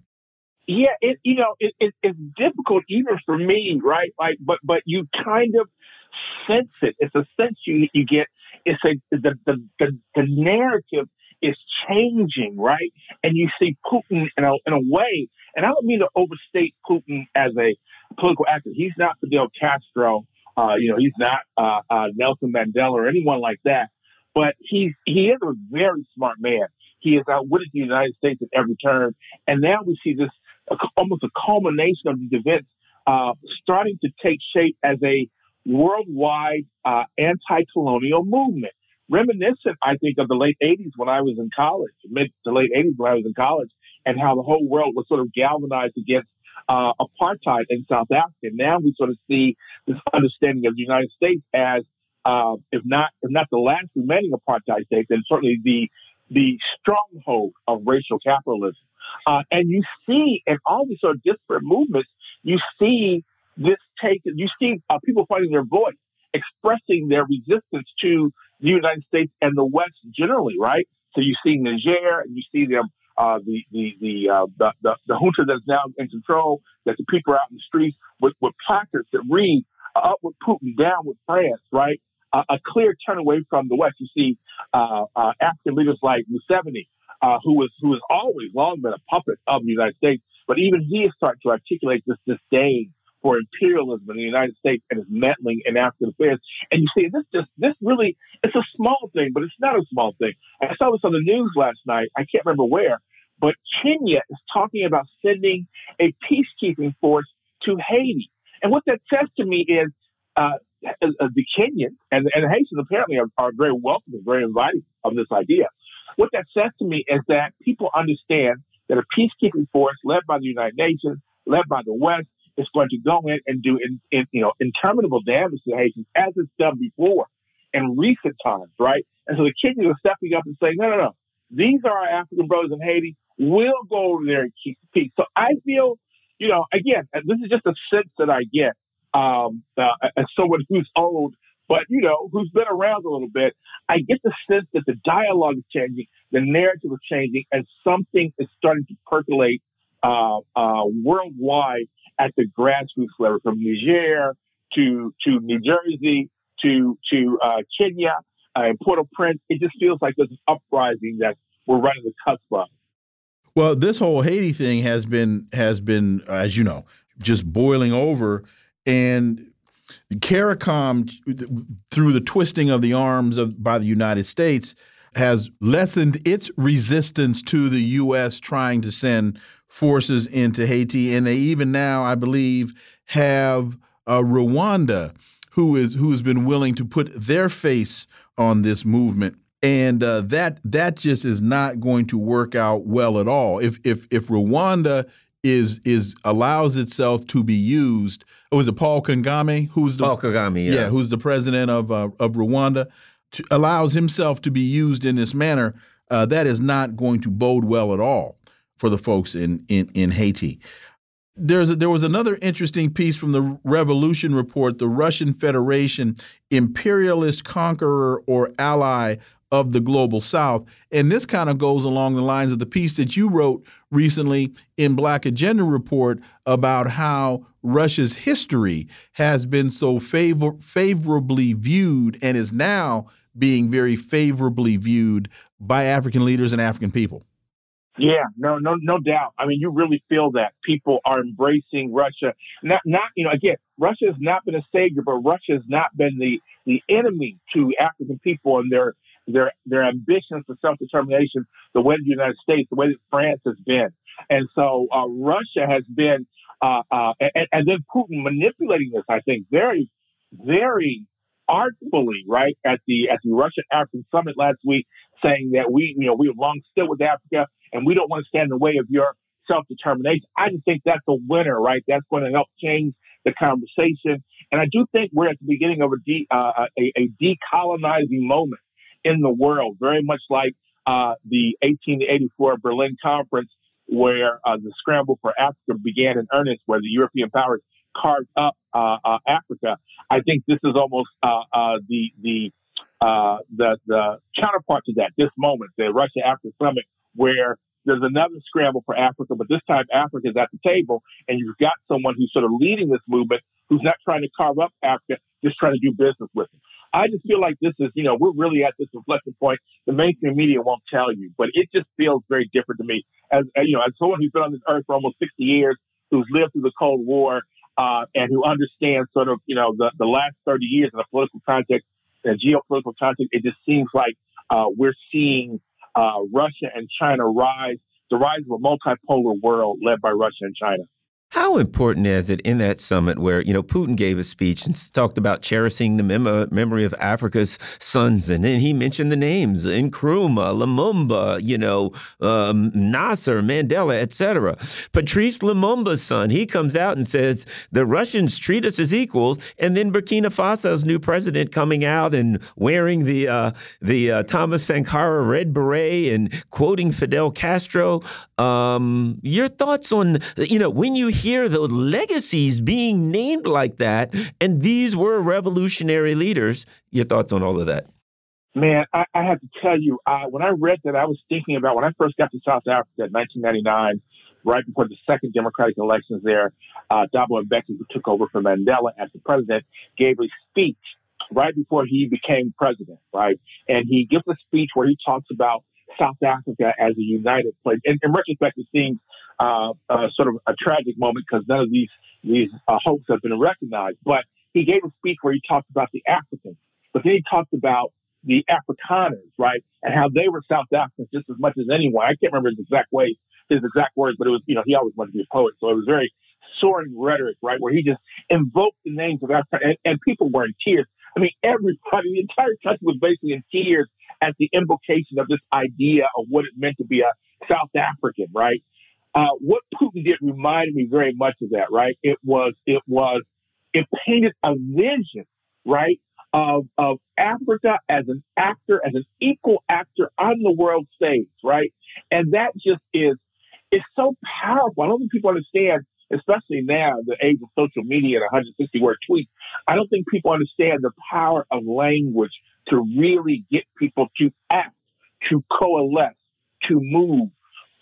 Yeah, it you know it, it, it's difficult even for me, right? Like, but but you kind of sense it. It's a sense you you get. It's a the the the, the narrative is changing, right? And you see Putin in a in a way, and I don't mean to overstate Putin as a political actor. He's not Fidel Castro. Uh, you know, he's not uh, uh, Nelson Mandela or anyone like that. But he's he is a very smart man. He has outwitted the United States at every turn, and now we see this almost a culmination of these events uh, starting to take shape as a worldwide uh, anti-colonial movement. Reminiscent, I think, of the late 80s when I was in college, mid to late 80s when I was in college, and how the whole world was sort of galvanized against uh, apartheid in South Africa. Now we sort of see this understanding of the United States as, uh, if not if not the last remaining apartheid state, then certainly the the stronghold of racial capitalism. Uh, and you see in all these sort of disparate movements, you see this take, you see uh, people finding their voice, expressing their resistance to the United States and the West generally, right? So you see Niger, and you see them, uh, the the the, uh, the, the the junta that's now in control, that the people are out in the streets with, with placards that read "Up with Putin, down with France," right? Uh, a clear turn away from the West. You see uh, uh, African leaders like Museveni, uh, who was who has always long been a puppet of the United States, but even he is starting to articulate this disdain for imperialism in the United States and is meddling in African affairs. And you see, this just this really it's a small thing, but it's not a small thing. I saw this on the news last night. I can't remember where, but Kenya is talking about sending a peacekeeping force to Haiti. And what that says to me is uh, the Kenyans and, and the Haitians apparently are, are very welcoming, very inviting of this idea. What that says to me is that people understand that a peacekeeping force led by the United Nations, led by the West, is going to go in and do in, in, you know interminable damage to the Haitians as it's done before in recent times, right? And so the Kenyans are stepping up and saying, no, no, no, these are our African brothers in Haiti. We'll go over there and keep peace. So I feel, you know, again, this is just a sense that I get um, uh, as someone who's old, but you know, who's been around a little bit, I get the sense that the dialogue is changing, the narrative is changing, and something is starting to percolate uh, uh, worldwide at the grassroots level, from Niger to to New Jersey to to uh, Kenya uh, and Port-au-Prince. It just feels like there's an uprising that we're running the cusp of. Well, this whole Haiti thing has been has been, as you know, just boiling over and the CARICOM, through the twisting of the arms of, by the United States, has lessened its resistance to the U.S. trying to send forces into Haiti, and they even now, I believe, have uh, Rwanda, who is who has been willing to put their face on this movement, and uh, that that just is not going to work out well at all. If if if Rwanda is is allows itself to be used. Oh, was it Paul Kagame? Who's the Paul Kagame? Yeah, yeah who's the president of uh, of Rwanda? To, allows himself to be used in this manner. Uh, that is not going to bode well at all for the folks in in in Haiti. There's a, there was another interesting piece from the Revolution report. The Russian Federation, imperialist conqueror or ally of the global south. And this kind of goes along the lines of the piece that you wrote recently in Black Agenda Report about how Russia's history has been so favor favorably viewed and is now being very favorably viewed by African leaders and African people. Yeah, no, no, no doubt. I mean, you really feel that people are embracing Russia. Not, not, you know, again, Russia has not been a savior, but Russia has not been the the enemy to African people and their their their ambitions for self determination, the way the United States, the way that France has been, and so uh, Russia has been, uh, uh, and, and, then Putin manipulating this, I think, very, very artfully, right at the at the Russian African summit last week, saying that we, you know, we have long stood with Africa, and we don't want to stand in the way of your self determination. I just think that's a winner, right? That's going to help change the conversation, and I do think we're at the beginning of a, de- uh, a, a decolonizing moment in the world, very much like uh, the 1884 Berlin Conference, where uh, the scramble for Africa began in earnest, where the European powers carved up uh, uh Africa. I think this is almost uh, uh, the the the the counterpart to that. This moment, the Russia Africa Summit, where there's another scramble for Africa, but this time Africa is at the table, and you've got someone who's sort of leading this movement who's not trying to carve up Africa, just trying to do business with it. I just feel like this is, you know, we're really at this inflection point. The mainstream media won't tell you, but it just feels very different to me. As you know, as someone who's been on this earth for almost 60 years, who's lived through the Cold War, uh, and who understands sort of, you know, the, the last 30 years in a political context and geopolitical context, it just seems like uh, we're seeing uh, Russia and China rise, the rise of a multipolar world led by Russia and China. How important is it in that summit where, you know, Putin gave a speech and talked about cherishing the mem memory of Africa's sons, and then he mentioned the names Nkrumah, Lumumba, you know, um, Nasser, Mandela, etc. Patrice Lumumba's son, he comes out and says the Russians treat us as equals, and then Burkina Faso's new president coming out and wearing the uh, the uh, Thomas Sankara red beret and quoting Fidel Castro. Um, your thoughts on, you know, when you hear the legacies being named like that, and these were revolutionary leaders. Your thoughts on all of that? Man, I, I have to tell you, when I read that, I was thinking about when I first got to South Africa in 1999, right before the second Democratic elections there, uh, Thabo Mbeki, who took over for Mandela as the president, gave a speech right before he became president, right? And he gives a speech where he talks about South Africa as a united place. In, in retrospect, it seems uh, uh, sort of a tragic moment because none of these these uh, hopes have been recognized. But he gave a speech where he talked about the Africans, but then he talked about the Afrikaners, right, and how they were South Africans just as much as anyone. I can't remember his exact way, his exact words, but it was you know he always wanted to be a poet, so it was very soaring rhetoric, right, where he just invoked the names of Africa, and, and people were in tears. I mean, everybody, the entire country was basically in tears at the invocation of this idea of what it meant to be a South African, right? Uh, what Putin did reminded me very much of that, right? It was, it was, it painted a vision, right, of, of Africa as an actor, as an equal actor on the world stage, right? And that just is, it's so powerful. I don't think people understand especially now, the age of social media and 160 word tweets, I don't think people understand the power of language to really get people to act, to coalesce, to move.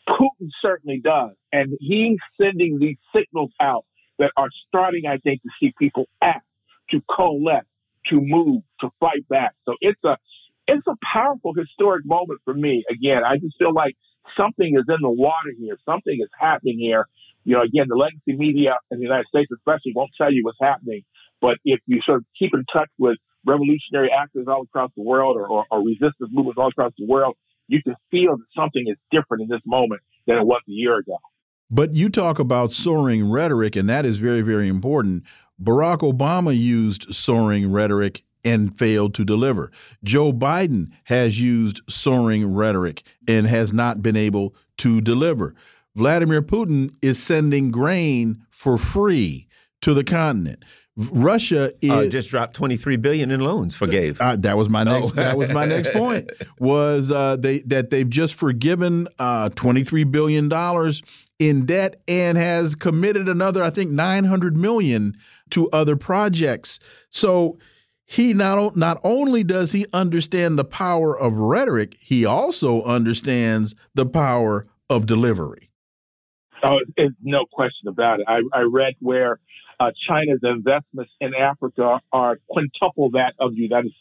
Putin certainly does. And he's sending these signals out that are starting, I think, to see people act, to coalesce, to move, to fight back. So it's a it's a powerful historic moment for me. Again, I just feel like something is in the water here. Something is happening here you know, again, the legacy media in the United States especially won't tell you what's happening. But if you sort of keep in touch with revolutionary actors all across the world or, or, or resistance movements all across the world, you can feel that something is different in this moment than it was a year ago. But you talk about soaring rhetoric, and that is very, very important. Barack Obama used soaring rhetoric and failed to deliver. Joe Biden has used soaring rhetoric and has not been able to deliver. Vladimir Putin is sending grain for free to the continent. Russia is uh, just dropped 23 billion in loans forgave. Uh, that was my next oh. that was my next point was uh, they that they've just forgiven uh, 23 billion dollars in debt and has committed another I think 900 million to other projects. So he not not only does he understand the power of rhetoric, he also understands the power of delivery. Oh, it's no question about it. I, I read where uh, China's investments in Africa are quintuple that of the United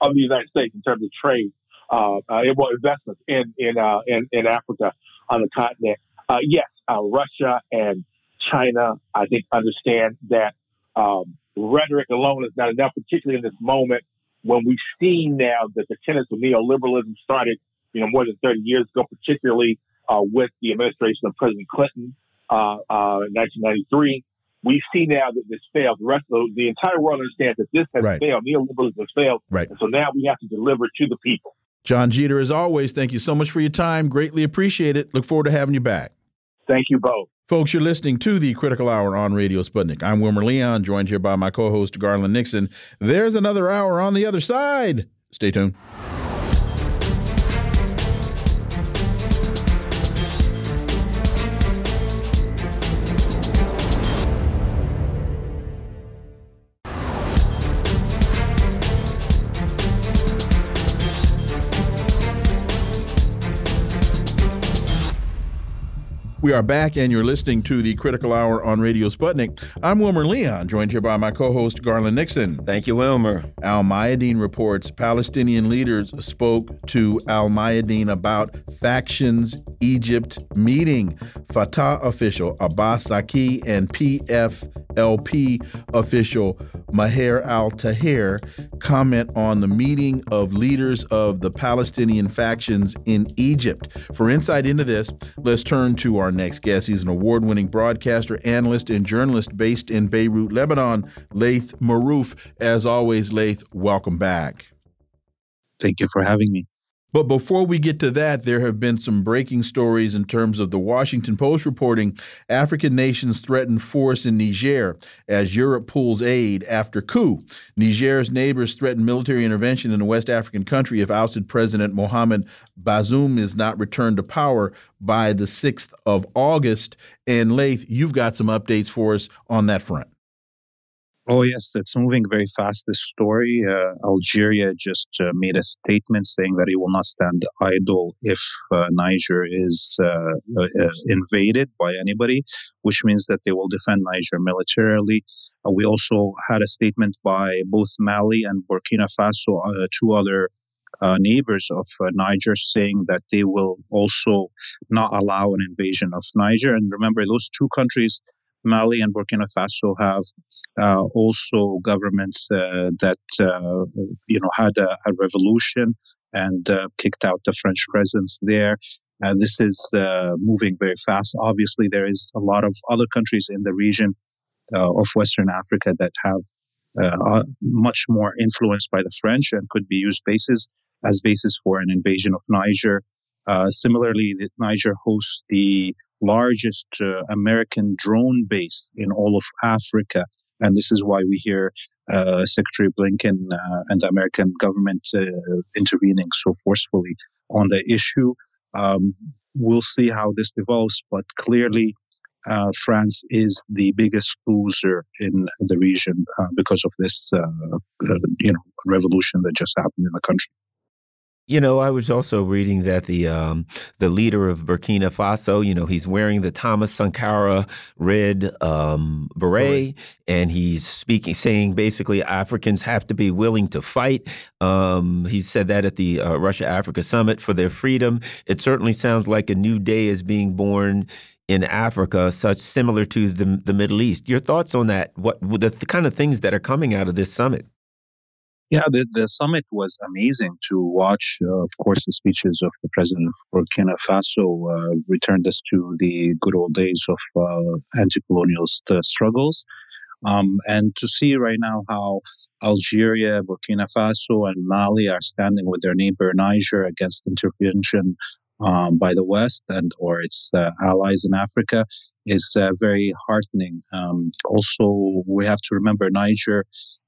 of the United States in terms of trade. Uh, uh, well, investments in in, uh, in in Africa on the continent. Uh, yes, uh, Russia and China, I think, understand that um, rhetoric alone is not enough, particularly in this moment when we've seen now that the tenets of neoliberalism started, you know, more than 30 years ago, particularly uh, with the administration of President Clinton uh, uh, in 1993. We see now that this failed. The rest of the, the entire world understands that this has right. failed. Neoliberalism has failed. Right. And so now we have to deliver to the people. Jon Jeter, as always, thank you so much for your time. Greatly appreciate it. Look forward to having you back. Thank you both. Folks, you're listening to the Critical Hour on Radio Sputnik. I'm Wilmer Leon, joined here by my co host, Garland Nixon. There's another hour on the other side. Stay tuned. We are back, and you're listening to the Critical Hour on Radio Sputnik. I'm Wilmer Leon, joined here by my co host, Garland Nixon. Thank you, Wilmer. Al Mayadeen reports Palestinian leaders spoke to Al Mayadeen about factions Egypt meeting. Fatah official Abbas Zaki and PFLP official Maher al Tahir comment on the meeting of leaders of the Palestinian factions in Egypt. For insight into this, let's turn to our next guest. He's an award winning broadcaster, analyst, and journalist based in Beirut, Lebanon, Laith Marouf. As always, Laith, welcome back. Thank you for having me. But before we get to that, there have been some breaking stories in terms of the Washington Post reporting African nations threaten force in Niger as Europe pulls aid after coup. Niger's neighbors threaten military intervention in a West African country if ousted President Mohamed Bazoum is not returned to power by the 6th of August. And Laith, you've got some updates for us on that front. Oh, yes, it's moving very fast, this story. Uh, Algeria just uh, made a statement saying that it will not stand idle if uh, Niger is uh, uh, uh, invaded by anybody, which means that they will defend Niger militarily. we also had a statement by both Mali and Burkina Faso, two other neighbors of Niger, saying that they will also not allow an invasion of Niger. And remember, those two countries Mali and Burkina Faso have uh, also governments uh, that uh, you know had a, a revolution and uh, kicked out the French presence there. Uh, this is uh, moving very fast. Obviously, there is a lot of other countries in the region of Western Africa that have much more influenced by the French and could be used bases as basis for an invasion of Niger. similarly, Niger hosts the largest uh, American drone base in all of Africa. And this is why we hear uh, Secretary Blinken uh, and the American government uh, intervening so forcefully on the issue. Um, we'll see how this develops, but clearly, uh, France is the biggest loser in the region uh, because of this, you know, revolution that just happened in the country. You know, I was also reading that the um, the leader of Burkina Faso, you know, he's wearing the Thomas Sankara red um, beret, and he's speaking, saying basically Africans have to be willing to fight. Um, he said that at the uh, Russia Africa Summit for their freedom. It certainly sounds like a new day is being born in Africa, such similar to the the Middle East. Your thoughts on that? What the, the kind of things that are coming out of this summit? Yeah, the, the summit was amazing to watch. Uh, of course, the speeches of the president of Burkina Faso uh, returned us to the good old days of uh, anti colonial st- struggles. Um, and to see right now how Algeria, Burkina Faso, and Mali are standing with their neighbor Niger against intervention um, by the West and or its uh, allies in Africa is uh, very heartening. Um, also, we have to remember Niger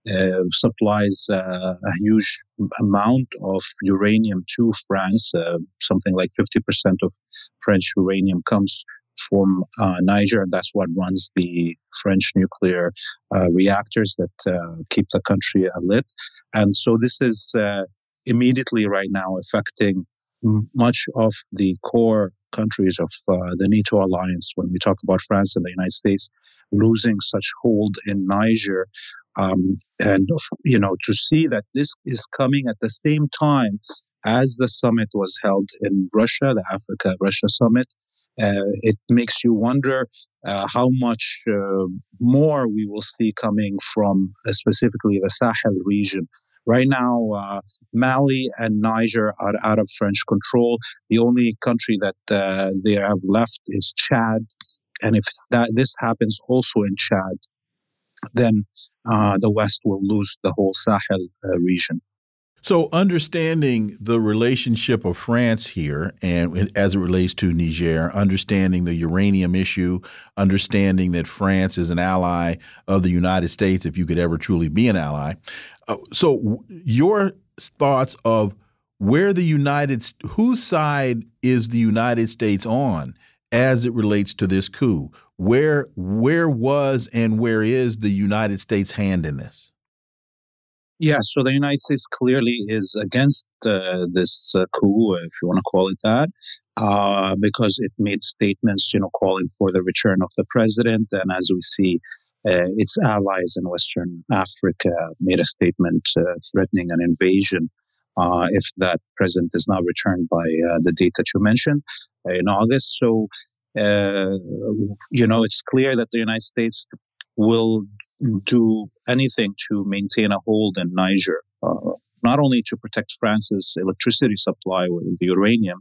uh, supplies uh, a huge amount of uranium to France. Uh, something like 50% of French uranium comes from uh, Niger, and that's what runs the French nuclear reactors that keep the country lit. And so, this is immediately right now affecting much of the core countries of uh, the NATO alliance, when we talk about France and the United States losing such hold in Niger, um, and you know to see that this is coming at the same time as the summit was held in Russia, the Africa Russia summit. Uh, it makes you wonder uh, how much uh, more we will see coming from uh, specifically the Sahel region Right now, uh, Mali and Niger are out of French control. The only country that uh, they have left is Chad. And if that this happens also in Chad, then uh, the West will lose the whole Sahel uh, region. So, understanding the relationship of France here and as it relates to Niger, understanding the uranium issue, understanding that France is an ally of the United States, if you could ever truly be an ally. Uh, so, your thoughts of where the United, whose side is the United States on as it relates to this coup? Where, where was and where is the United States hand in this? Yeah, so the United States clearly is against uh, this uh, coup, if you want to call it that. uh, because it made statements, you know, calling for the return of the president. And as we see, uh, its allies in Western Africa made a statement uh, threatening an invasion uh, if that president is not returned by the date that you mentioned in August. So, you know, it's clear that the United States will do anything to maintain a hold in Niger not only to protect France's electricity supply with the uranium,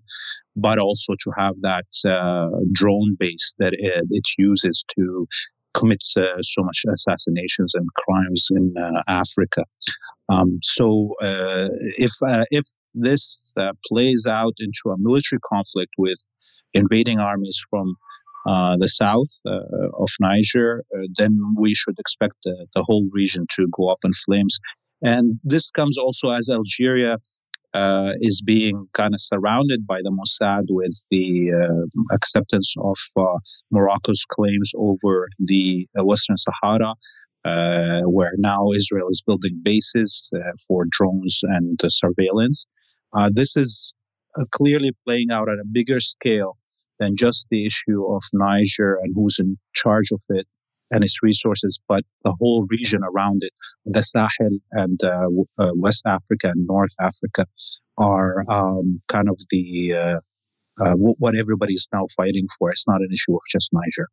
but also to have that uh, drone base that it, it, uses to commit uh, so much assassinations and crimes in uh, Africa. Um, so uh, if uh, if this uh, plays out into a military conflict with invading armies from uh, the south uh, of Niger, uh, then we should expect the, the, whole region to go up in flames. And this comes also as Algeria uh, is being kind of surrounded by the Mossad with the uh, acceptance of uh, Morocco's claims over the uh, Western Sahara, uh, where now Israel is building bases uh, for drones and surveillance. this is clearly playing out at a bigger scale than just the issue of Niger and who's in charge of it and its resources, but the whole region around it, the Sahel and uh, uh, West Africa and North Africa, are um, kind of the uh, uh what everybody's now fighting for. It's not an issue of just Niger.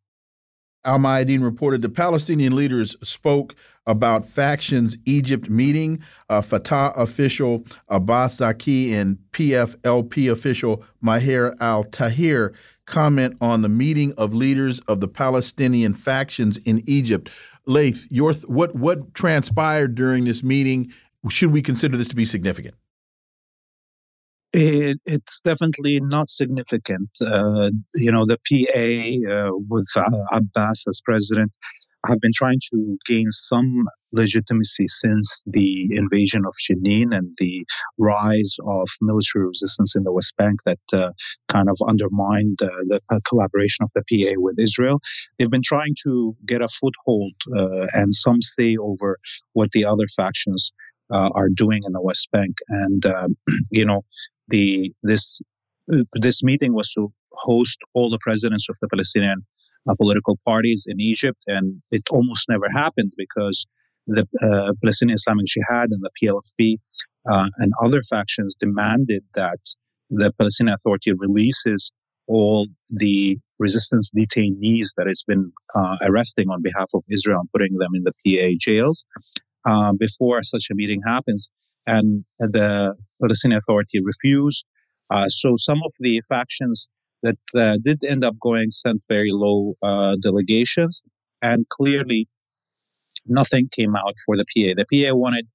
Al Mayadeen reported the Palestinian leaders spoke about factions Egypt meeting. Uh, Fatah official Abbas Zaki and PFLP official Maher al Tahir comment on the meeting of leaders of the Palestinian factions in Egypt. Laith, your what what transpired during this meeting? Should we consider this to be significant? It, it's definitely not significant. Uh, you know, the PA uh, with uh, Abbas as president have been trying to gain some legitimacy since the invasion of Jenin and the rise of military resistance in the West Bank that uh, kind of undermined uh, the uh, collaboration of the PA with Israel. They've been trying to get a foothold uh, and some say over what the other factions uh, are doing in the West Bank. And um, you know, the this this meeting was to host all the presidents of the Palestinian uh, political parties in Egypt, and it almost never happened because the uh, Palestinian Islamic Jihad and the PLFP uh, and other factions demanded that the Palestinian Authority releases all the resistance detainees that it's been uh, arresting on behalf of Israel and putting them in the PA jails uh, before such a meeting happens. And the Palestinian Authority refused. Uh, so some of the factions that uh, did end up going sent very low uh, delegations, and clearly nothing came out for the PA. The PA wanted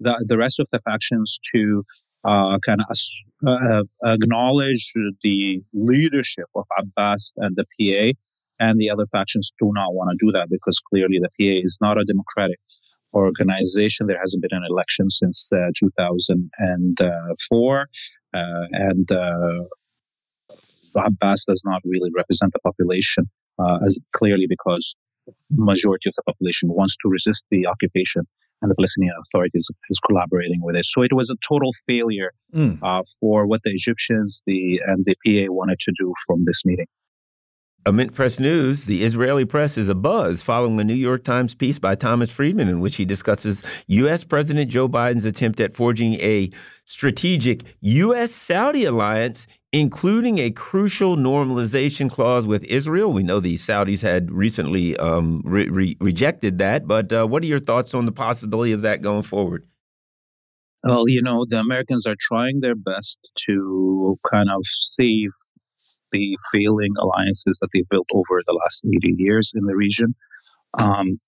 the, the rest of the factions to uh, kind of uh, acknowledge the leadership of Abbas and the PA, and the other factions do not want to do that because clearly the PA is not a democratic organization. There hasn't been an election since uh, 2004, uh, and uh, Abbas does not really represent the population uh, as clearly because majority of the population wants to resist the occupation and the Palestinian authorities is collaborating with it. So it was a total failure mm. uh, for what the Egyptians the and the PA wanted to do from this meeting. A Mint Press News, the Israeli press is abuzz following a New York Times piece by Thomas Friedman in which he discusses U.S. President Joe Biden's attempt at forging a strategic U.S. Saudi alliance including a crucial normalization clause with Israel. We know the Saudis had recently um, re re rejected that, but uh, what are your thoughts on the possibility of that going forward? Well, you know, the Americans are trying their best to kind of save the failing alliances that they've built over the last 80 years in the region. Um,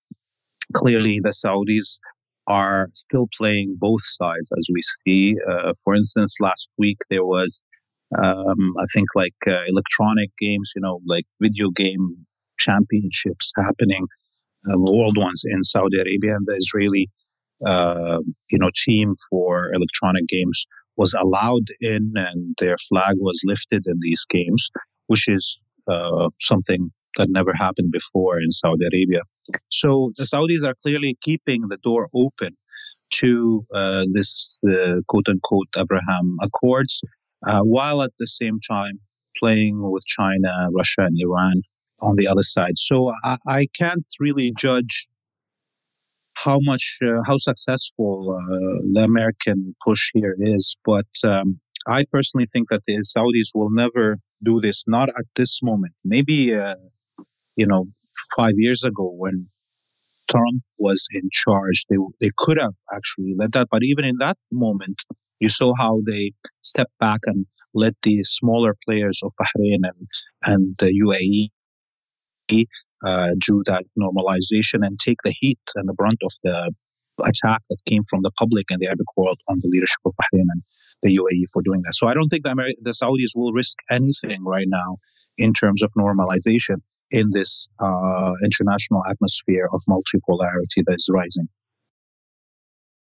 clearly, the Saudis are still playing both sides, as we see. Uh, for instance, last week there was um, I think like uh, electronic games, you know, like video game championships happening, uh, world ones in Saudi Arabia, and the Israeli, uh, you know, team for electronic games was allowed in, and their flag was lifted in these games, which is uh, something that never happened before in Saudi Arabia. So the Saudis are clearly keeping the door open to uh, this uh, quote unquote Abraham Accords uh, while at the same time playing with China, Russia, and Iran on the other side. So I, I can't really judge how much, uh, how successful uh, the American push here is. But um, I personally think that the Saudis will never do this, not at this moment. Maybe, uh, you know, five years ago when Trump was in charge, they they could have actually let that. But even in that moment, you saw how they stepped back and let the smaller players of Bahrain and and the UAE uh, do that normalization and take the heat and the brunt of the attack that came from the public and the Arabic world on the leadership of Bahrain and the UAE for doing that. So I don't think the, the Saudis will risk anything right now in terms of normalization in this uh, international atmosphere of multipolarity that is rising.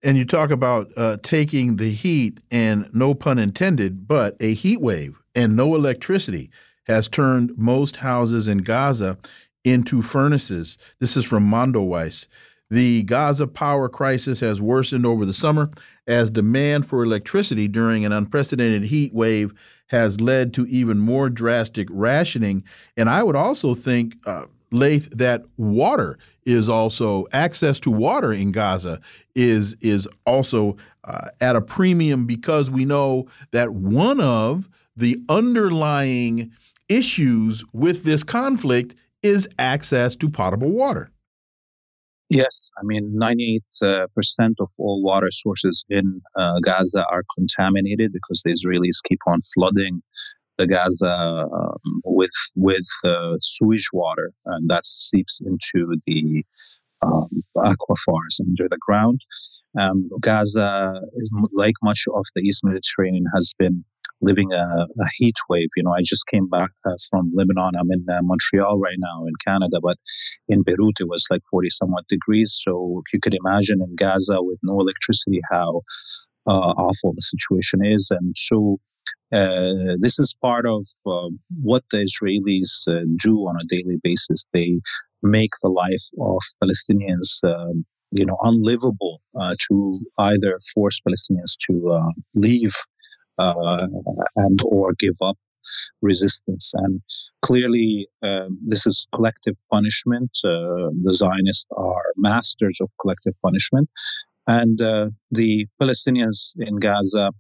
And you talk about uh, taking the heat, and no pun intended, but a heat wave and no electricity has turned most houses in Gaza into furnaces. This is from Mondoweiss. The Gaza power crisis has worsened over the summer as demand for electricity during an unprecedented heat wave has led to even more drastic rationing. And I would also think, uh, Laith, that water is also access to water in Gaza is is also uh, at a premium because we know that one of the underlying issues with this conflict is access to potable water. Yes, I mean, 98% uh, of all water sources in uh, Gaza are contaminated because the Israelis keep on flooding the Gaza um, with with uh, sewage water, and that seeps into the um, aquifers under the ground. Um, Gaza, like much of the East Mediterranean, has been living a, a, heat wave. You know, I just came back uh, from Lebanon. I'm in uh, Montreal right now in Canada, but in Beirut it was like 40 somewhat degrees. So you could imagine in Gaza with no electricity how uh, awful the situation is. And so uh, this is part of uh, what the Israelis uh, do on a daily basis. They make the life of Palestinians. Um, you know, unlivable to either force Palestinians to leave uh, and or give up resistance. And clearly, uh, this is collective punishment. Uh, the Zionists are masters of collective punishment. And uh, the Palestinians in Gaza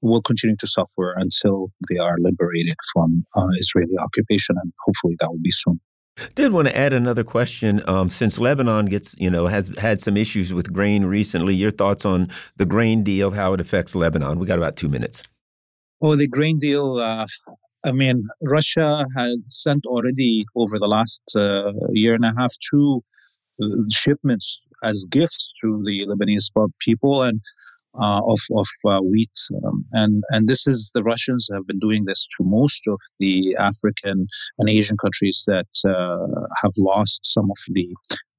will continue to suffer until they are liberated from uh, Israeli occupation, and hopefully that will be soon. Did want to add another question. Um, since Lebanon gets, you know, has had some issues with grain recently, your thoughts on the grain deal, how it affects Lebanon? We got about two minutes. Oh, the grain deal. Uh, I mean, Russia had sent already over the last uh, year and a half two uh, shipments as gifts to the Lebanese people, and uh, of of uh, wheat, um, and and this is the Russians have been doing this to most of the African and Asian countries that uh, have lost some of the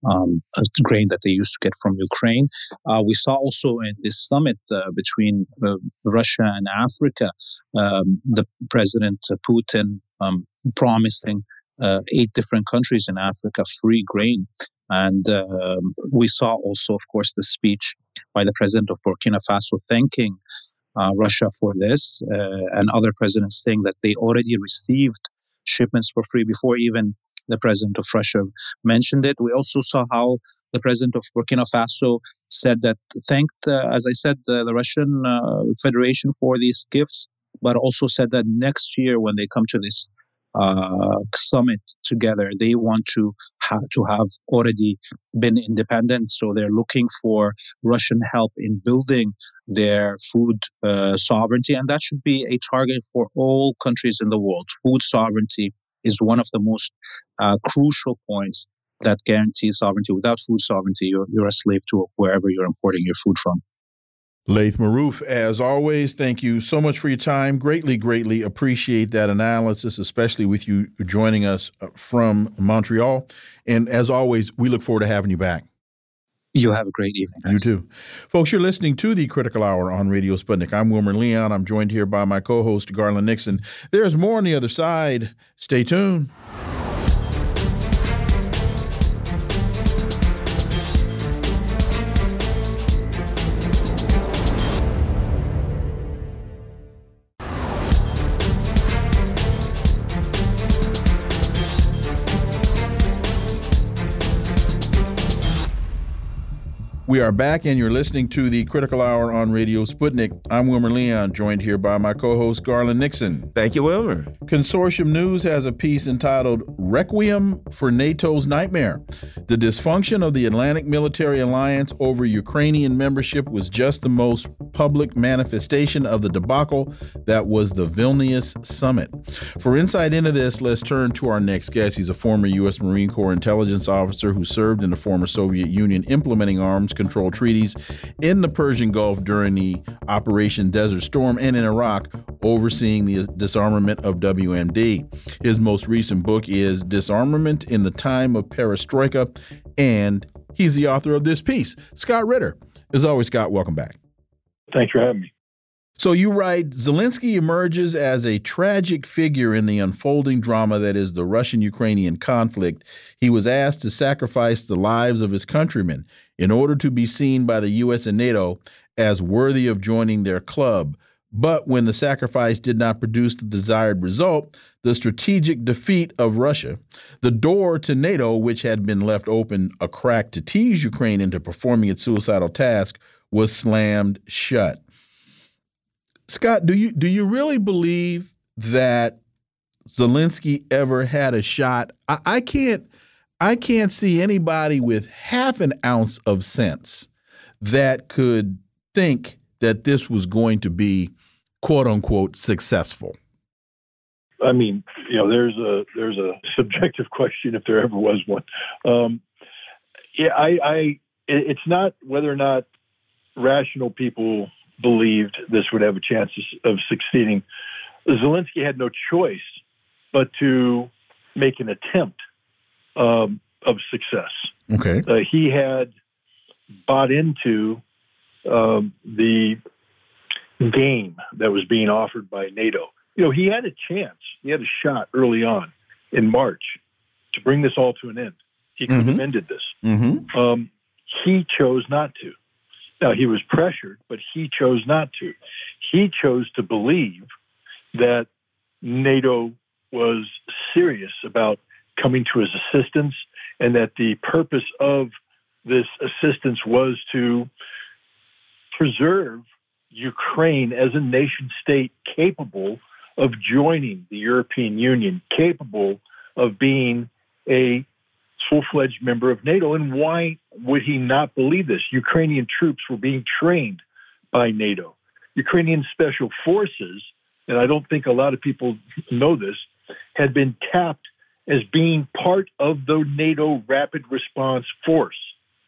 um, uh, grain that they used to get from Ukraine. Uh, we saw also in this summit uh, between Russia and Africa, um, the President Putin um, promising eight different countries in Africa free grain. And um, we saw also, of course, the speech by the president of Burkina Faso thanking uh, Russia for this, uh, and other presidents saying that they already received shipments for free before even the president of Russia mentioned it. We also saw how the president of Burkina Faso said that thanked, uh, as I said, the Russian uh, Federation for these gifts, but also said that next year when they come to this uh, summit together. They want to have to have already been independent, so they're looking for Russian help in building their food uh, sovereignty, and that should be a target for all countries in the world. Food sovereignty is one of the most uh, crucial points that guarantees sovereignty. Without food sovereignty, you're, you're a slave to wherever you're importing your food from. Laith Marouf, as always, thank you so much for your time. Greatly, greatly appreciate that analysis, especially with you joining us uh, from Montreal. And as always, we look forward to having you back. You have a great evening. You too. Folks, you're listening to the Critical Hour on Radio Sputnik. I'm Wilmer Leon. I'm joined here by my co host, Garland Nixon. There's more on the other side. Stay tuned. We are back, and you're listening to the Critical Hour on Radio Sputnik. I'm Wilmer Leon, joined here by my co host, Garland Nixon. Thank you, Wilmer. Consortium News has a piece entitled Requiem for NATO's Nightmare. The dysfunction of the Atlantic Military Alliance over Ukrainian membership was just the most public manifestation of the debacle that was the Vilnius summit. For insight into this, let's turn to our next guest. He's a former U.S. Marine Corps intelligence officer who served in the former Soviet Union implementing arms control treaties in the Persian Gulf during the Operation Desert Storm and in Iraq, overseeing the disarmament of WMD. His most recent book is Disarmament in the Time of Perestroika, and he's the author of this piece. Scott Ritter. As always, Scott, welcome back. Thanks for having me. So you write Zelensky emerges as a tragic figure in the unfolding drama that is the Russian Ukrainian conflict. He was asked to sacrifice the lives of his countrymen in order to be seen by the US and NATO as worthy of joining their club. But when the sacrifice did not produce the desired result, the strategic defeat of Russia, the door to NATO, which had been left open a crack to tease Ukraine into performing its suicidal task, was slammed shut. Scott, do you do you really believe that Zelensky ever had a shot? I, I can't I can't see anybody with half an ounce of sense that could think that this was going to be quote unquote successful. I mean, you know, there's a there's a subjective question if there ever was one. Um, yeah, I, I it's not whether or not rational people believed this would have a chance of succeeding. Zelensky had no choice but to make an attempt um, of success. Okay. Uh, he had bought into um, the game that was being offered by NATO. You know, he had a chance, he had a shot early on in March to bring this all to an end. He could mm-hmm. have ended this. Mm-hmm. Um, he chose not to. Now, he was pressured, but he chose not to. He chose to believe that NATO was serious about coming to his assistance and that the purpose of this assistance was to preserve Ukraine as a nation state capable of joining the European Union, capable of being a full fledged member of NATO. And why would he not believe this? Ukrainian troops were being trained by NATO. Ukrainian special forces, and I don't think a lot of people know this, had been tapped as being part of the NATO rapid response force,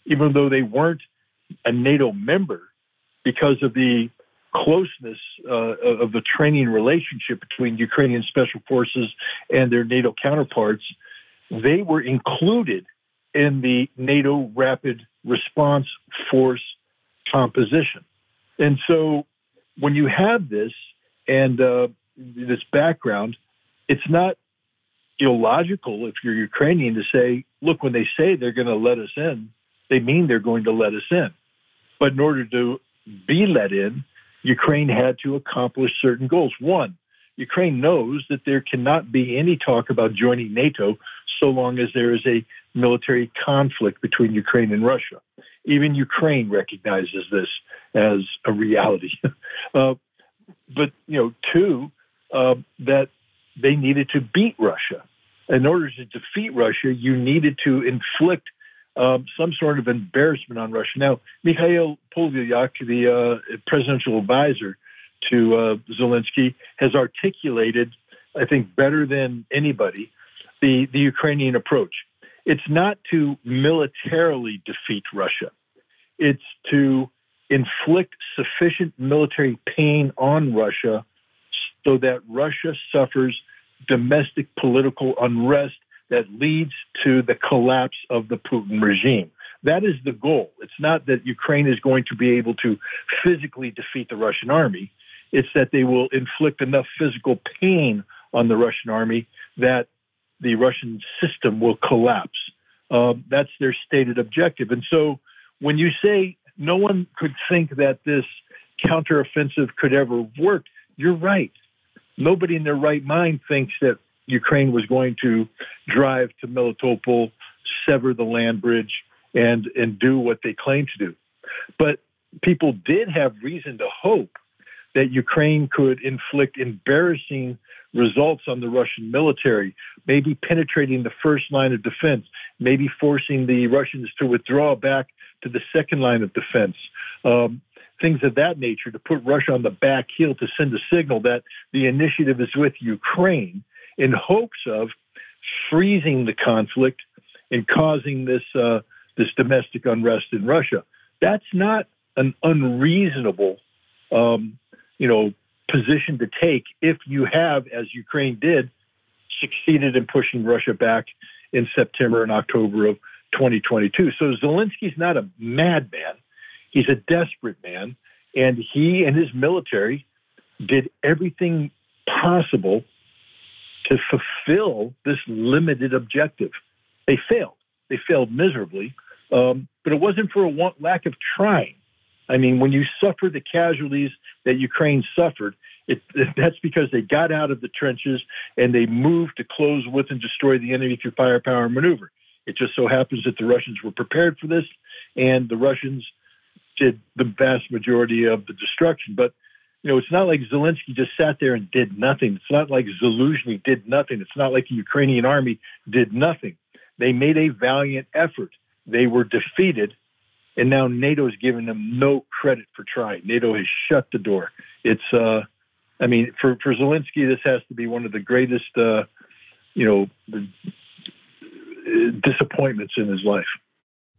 even though they weren't a NATO member because of the closeness uh, of the training relationship between Ukrainian special forces and their NATO counterparts they were included in the NATO Rapid Response Force composition. And so when you have this and uh, this background, it's not illogical if you're Ukrainian to say, look, when they say they're going to let us in, they mean they're going to let us in. But in order to be let in, Ukraine had to accomplish certain goals. One, Ukraine knows that there cannot be any talk about joining NATO so long as there is a military conflict between Ukraine and Russia. Even Ukraine recognizes this as a reality. uh, but, you know, two, uh, that they needed to beat Russia. In order to defeat Russia, you needed to inflict um, some sort of embarrassment on Russia. Now, Mikhail Podolyak, the uh, presidential advisor, to uh, Zelensky has articulated, I think, better than anybody, the, the Ukrainian approach. It's not to militarily defeat Russia. It's to inflict sufficient military pain on Russia so that Russia suffers domestic political unrest that leads to the collapse of the Putin regime. That is the goal. It's not that Ukraine is going to be able to physically defeat the Russian army. It's that they will inflict enough physical pain on the Russian army that the Russian system will collapse. Um, that's their stated objective. And so when you say no one could think that this counteroffensive could ever work, you're right. Nobody in their right mind thinks that Ukraine was going to drive to Melitopol, sever the land bridge, and, and do what they claim to do. But people did have reason to hope that Ukraine could inflict embarrassing results on the Russian military, maybe penetrating the first line of defense, maybe forcing the Russians to withdraw back to the second line of defense. Um, things of that nature to put Russia on the back heel to send a signal that the initiative is with Ukraine in hopes of freezing the conflict and causing this uh, this domestic unrest in Russia. That's not an unreasonable, um, you know, position to take if you have, as Ukraine did, succeeded in pushing Russia back in September and October of 2022. So Zelensky's not a madman. He's a desperate man. And he and his military did everything possible to fulfill this limited objective. They failed. They failed miserably. Um, but it wasn't for a want, lack of trying. I mean, when you suffer the casualties that Ukraine suffered, it, that's because they got out of the trenches and they moved to close with and destroy the enemy through firepower and maneuver. It just so happens that the Russians were prepared for this, and the Russians did the vast majority of the destruction. But you know, it's not like Zelensky just sat there and did nothing. It's not like Zelensky did nothing. It's not like the Ukrainian army did nothing. They made a valiant effort. They were defeated, and now NATO's giving them no credit for trying. NATO has shut the door. It's, uh, I mean, for for Zelensky, this has to be one of the greatest, uh, you know, disappointments in his life.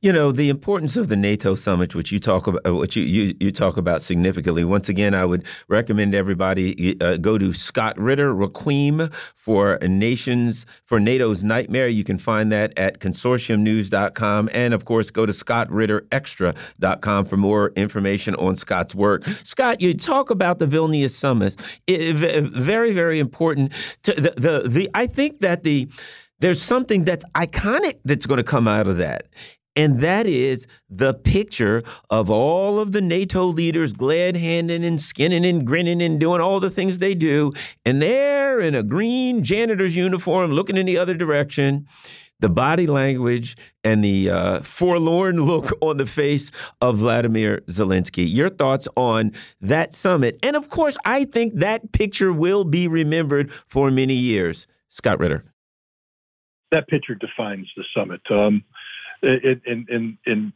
You know the importance of the NATO summit, which you talk about, uh, which you you, you talk about significantly. Once again, I would recommend everybody uh, go to Scott Ritter Requiem for nations for NATO's nightmare. You can find that at consortiumnews.com, and of course, go to scottritterextra.com for more information on Scott's work. Scott, you talk about the Vilnius summit. It, very very important. To the, the the I think that the there's something that's iconic that's going to come out of that. And that is the picture of all of the NATO leaders glad handing and skinning and grinning and doing all the things they do. And they're in a green janitor's uniform looking in the other direction. The body language and the uh, forlorn look on the face of Vladimir Zelensky. Your thoughts on that summit? And of course, I think that picture will be remembered for many years. Scott Ritter that picture defines the summit. Um, in, in, in,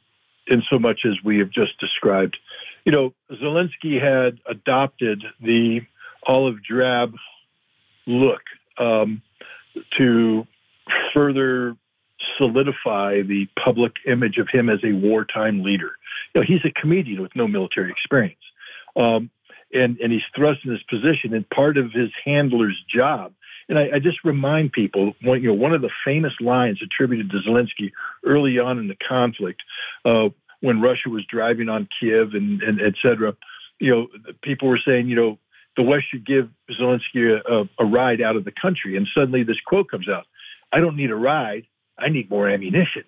in so much as we have just described. You know, Zelensky had adopted the olive drab look um, to further solidify the public image of him as a wartime leader. You know, he's a comedian with no military experience. Um, and, and he's thrust in this position, and part of his handler's job and I, I just remind people, one, you know, one of the famous lines attributed to Zelensky early on in the conflict, uh, when Russia was driving on Kiev and, and et cetera, you know, people were saying, you know, the West should give Zelensky a, a ride out of the country. And suddenly this quote comes out I don't need a ride, I need more ammunition.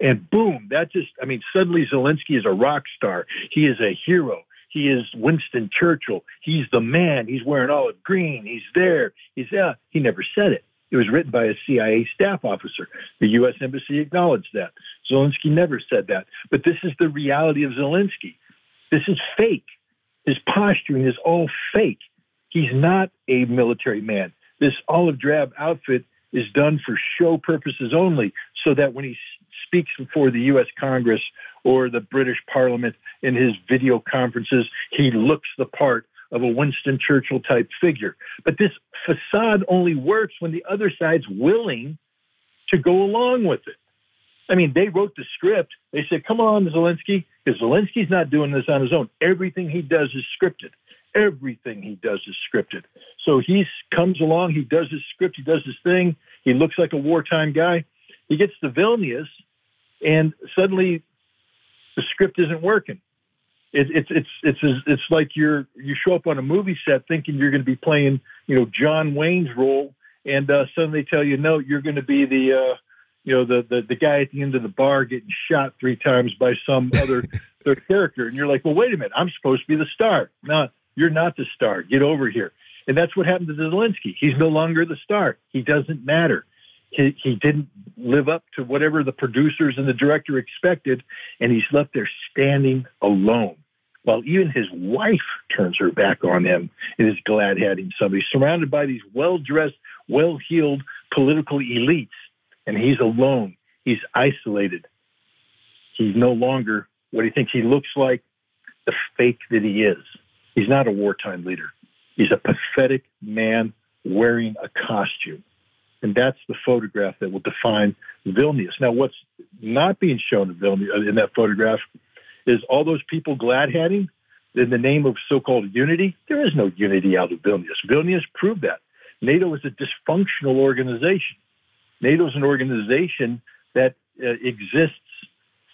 And boom, that just, I mean, suddenly Zelensky is a rock star. He is a hero. He is Winston Churchill. He's the man. He's wearing olive green. He's there. He's there. He never said it. It was written by a CIA staff officer. The U.S. Embassy acknowledged that. Zelensky never said that. But this is the reality of Zelensky. This is fake. His posturing is all fake. He's not a military man. This olive drab outfit is done for show purposes only, so that when he speaks before the U.S. Congress or the British Parliament in his video conferences, he looks the part of a Winston Churchill type figure. But this facade only works when the other side's willing to go along with it. I mean, they wrote the script. They said, come on, Zelensky, because Zelensky's not doing this on his own. Everything he does is scripted. Everything he does is scripted. So he comes along, he does his script, he does his thing. He looks like a wartime guy. He gets to Vilnius, and suddenly the script isn't working. It, it's it's it's it's like you're you show up on a movie set thinking you're going to be playing you know John Wayne's role, and uh, suddenly tell you no, you're going to be the uh, you know the, the the guy at the end of the bar getting shot three times by some other character, and you're like, well, wait a minute, I'm supposed to be the star. No, you're not the star. Get over here. And that's what happened to Zelensky. He's no longer the star. He doesn't matter. he, he didn't live up to whatever the producers and the director expected, and he's left there standing alone. While even his wife turns her back on him and is glad having somebody surrounded by these well dressed, well heeled political elites, and he's alone. He's isolated. He's no longer what he thinks he looks like, the fake that he is. He's not a wartime leader. He's a pathetic man wearing a costume. And that's the photograph that will define Vilnius. Now, what's not being shown in, Vilnius, in that photograph is all those people glad handing in the name of so called unity. There is no unity out of Vilnius. Vilnius proved that. NATO is a dysfunctional organization. NATO is an organization that uh, exists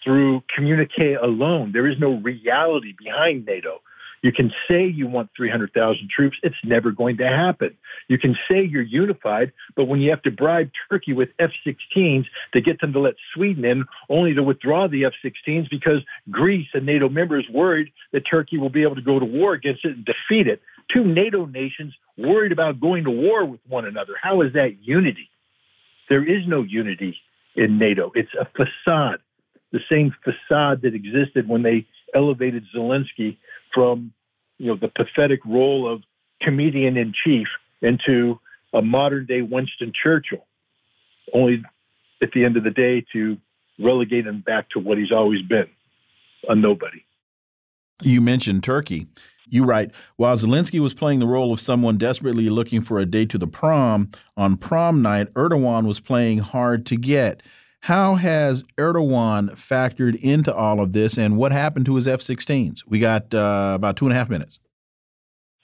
through communique alone. There is no reality behind NATO. You can say you want 300,000 troops. It's never going to happen. You can say you're unified, but when you have to bribe Turkey with F 16s to get them to let Sweden in, only to withdraw the F 16s because Greece, a NATO member, is worried that Turkey will be able to go to war against it and defeat it. Two NATO nations worried about going to war with one another. How is that unity? There is no unity in NATO. It's a facade, the same facade that existed when they elevated Zelensky from you know the pathetic role of comedian in chief into a modern day Winston Churchill, only at the end of the day to relegate him back to what he's always been, a nobody. You mentioned Turkey. You write, while Zelensky was playing the role of someone desperately looking for a date to the prom, on prom night, Erdogan was playing hard to get. How has Erdogan factored into all of this, and what happened to his F-16s? We got uh, about two and a half minutes.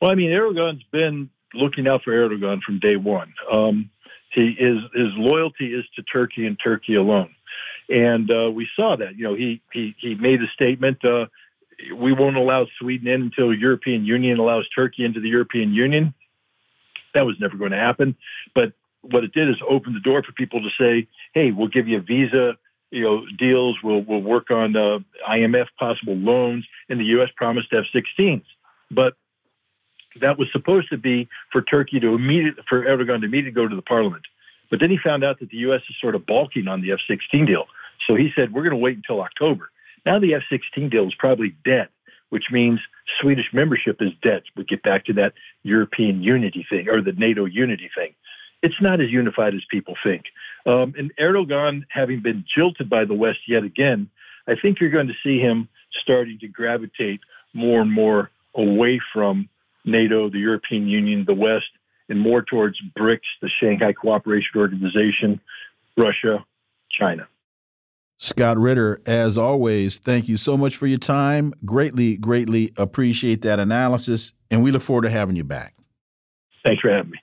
Well, I mean, Erdogan's been looking out for Erdogan from day one. Um, he is his loyalty is to Turkey and Turkey alone, and uh, we saw that. You know, he he he made a statement. Uh, we won't allow Sweden in until the European Union allows Turkey into the European Union. That was never going to happen. But what it did is open the door for people to say, "Hey, we'll give you a visa, you know, deals. We'll we'll work on uh, IMF possible loans." And the U.S. promised to F-16s, but that was supposed to be for Turkey to immediate for Erdogan to immediately go to the parliament. But then he found out that the U.S. is sort of balking on the F-16 deal, so he said, "We're going to wait until October." Now the F-16 deal is probably dead, which means Swedish membership is dead. We get back to that European unity thing or the NATO unity thing it's not as unified as people think. Um, and Erdogan, having been jilted by the West yet again, I think you're going to see him starting to gravitate more and more away from NATO, the European Union, the West, and more towards BRICS, the Shanghai Cooperation Organization, Russia, China. Scott Ritter, as always, thank you so much for your time. Greatly, greatly appreciate that analysis, and we look forward to having you back. Thanks for having me.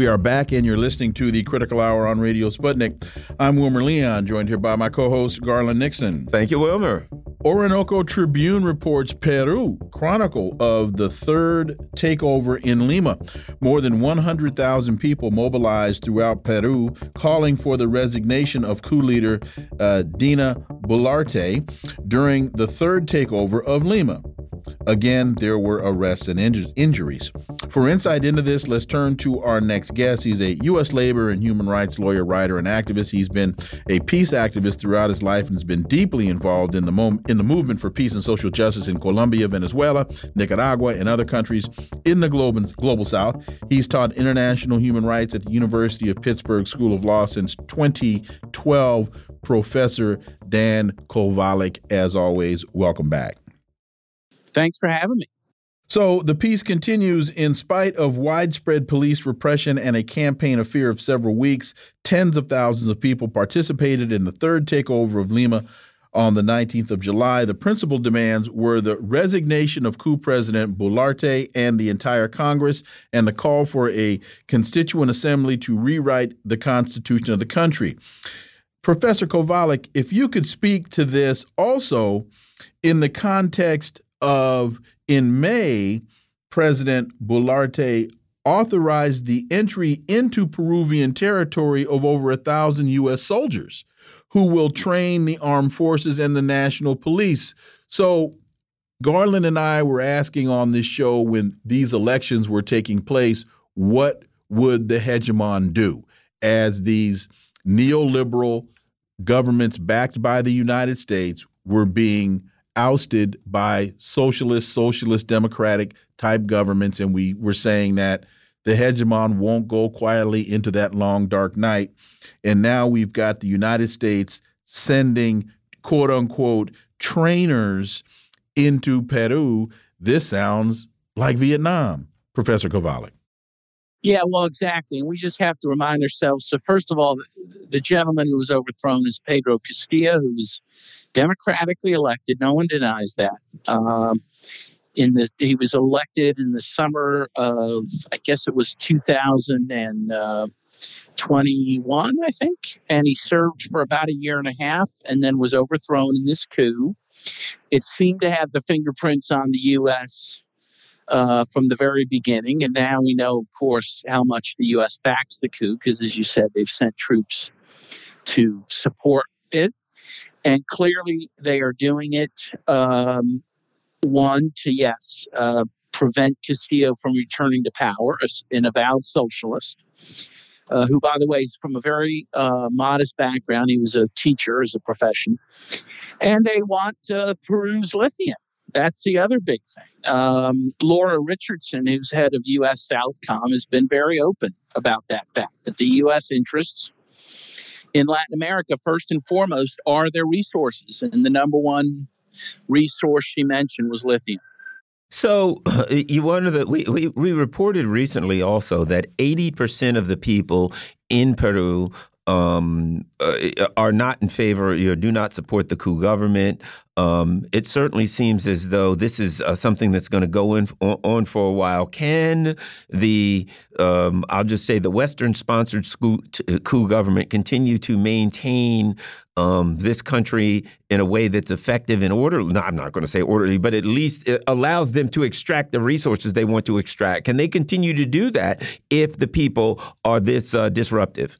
We are back, and you're listening to the Critical Hour on Radio Sputnik. I'm Wilmer Leon, joined here by my co host, Garland Nixon. Thank you, Wilmer. Orinoco Tribune reports Peru chronicle of the third takeover in Lima. More than 100,000 people mobilized throughout Peru calling for the resignation of coup leader uh, Dina Boluarte during the third takeover of Lima. Again, there were arrests and inju injuries. For insight into this, let's turn to our next guest. He's a U.S. labor and human rights lawyer, writer, and activist. He's been a peace activist throughout his life and has been deeply involved in the, in the movement for peace and social justice in Colombia, Venezuela, Nicaragua, and other countries in the global, global South. He's taught international human rights at the University of Pittsburgh School of Law since 2012. Professor Dan Kovalik, as always, welcome back. Thanks for having me. So the peace continues in spite of widespread police repression and a campaign of fear of several weeks. Tens of thousands of people participated in the third takeover of Lima on the 19th of July. The principal demands were the resignation of coup president Boluarte and the entire Congress and the call for a constituent assembly to rewrite the constitution of the country. Professor Kovalik, if you could speak to this also in the context of in May, President Boluarte authorized the entry into Peruvian territory of over a thousand U.S. soldiers who will train the armed forces and the national police. So, Garland and I were asking on this show when these elections were taking place, what would the hegemon do as these neoliberal governments backed by the United States were being ousted by socialist, socialist, democratic type governments. And we were saying that the hegemon won't go quietly into that long, dark night. And now we've got the United States sending quote unquote trainers into Peru. This sounds like Vietnam, Professor Kovalik. Yeah, well, exactly. And we just have to remind ourselves. So, first of all, the, the gentleman who was overthrown is Pedro Castillo, who was democratically elected. No one denies that. Um, in this, he was elected in the summer of, I guess it was 2021, I think, and he served for about a year and a half, and then was overthrown in this coup. It seemed to have the fingerprints on the U.S. Uh, from the very beginning. And now we know, of course, how much the U.S. backs the coup, because as you said, they've sent troops to support it. And clearly they are doing it, um, one, to, yes, uh, prevent Castillo from returning to power, an avowed socialist. Uh, who, by the way, is from a very uh, modest background. He was a teacher as a profession. And they want Peru's lithium that's the other big thing. Um, Laura Richardson, who's head of U.S. Southcom, has been very open about that fact that the U.S. interests in Latin America, first and foremost, are their resources. And the number one resource she mentioned was lithium. So you wonder that we, we, we reported recently also that 80% of the people in Peru um, uh, are not in favor, know, do not support the coup government. Um, it certainly seems as though this is uh, something that's going to go in, on, for a while. Can the, um, I'll just say, the Western sponsored coup government continue to maintain um, this country in a way that's effective and orderly? No, I'm not going to say orderly, but at least it allows them to extract the resources they want to extract. Can they continue to do that if the people are this uh, disruptive?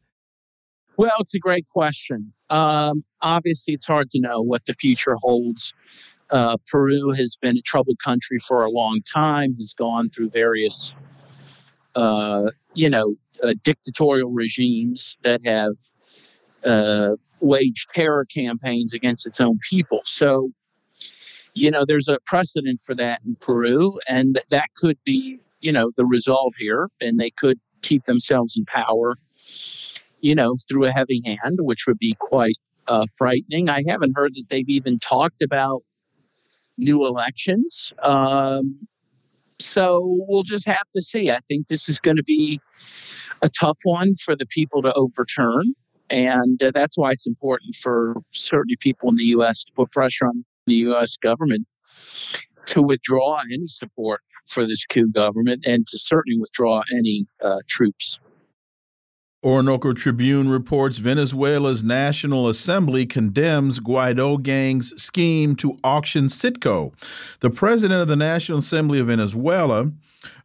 Well, it's a great question. Um, obviously, it's hard to know what the future holds. Uh, Peru has been a troubled country for a long time, has gone through various, uh, you know, uh, dictatorial regimes that have uh, waged terror campaigns against its own people. So, you know, there's a precedent for that in Peru, and that could be, you know, the resolve here, and they could keep themselves in power you know, through a heavy hand, which would be quite uh, frightening. I haven't heard that they've even talked about new elections. Um, so we'll just have to see. I think this is going to be a tough one for the people to overturn. And uh, that's why it's important for certainly people in the U.S. to put pressure on the U.S. government to withdraw any support for this coup government and to certainly withdraw any uh, troops. Orinoco Tribune reports Venezuela's National Assembly condemns Guaido gang's scheme to auction Citgo. The president of the National Assembly of Venezuela,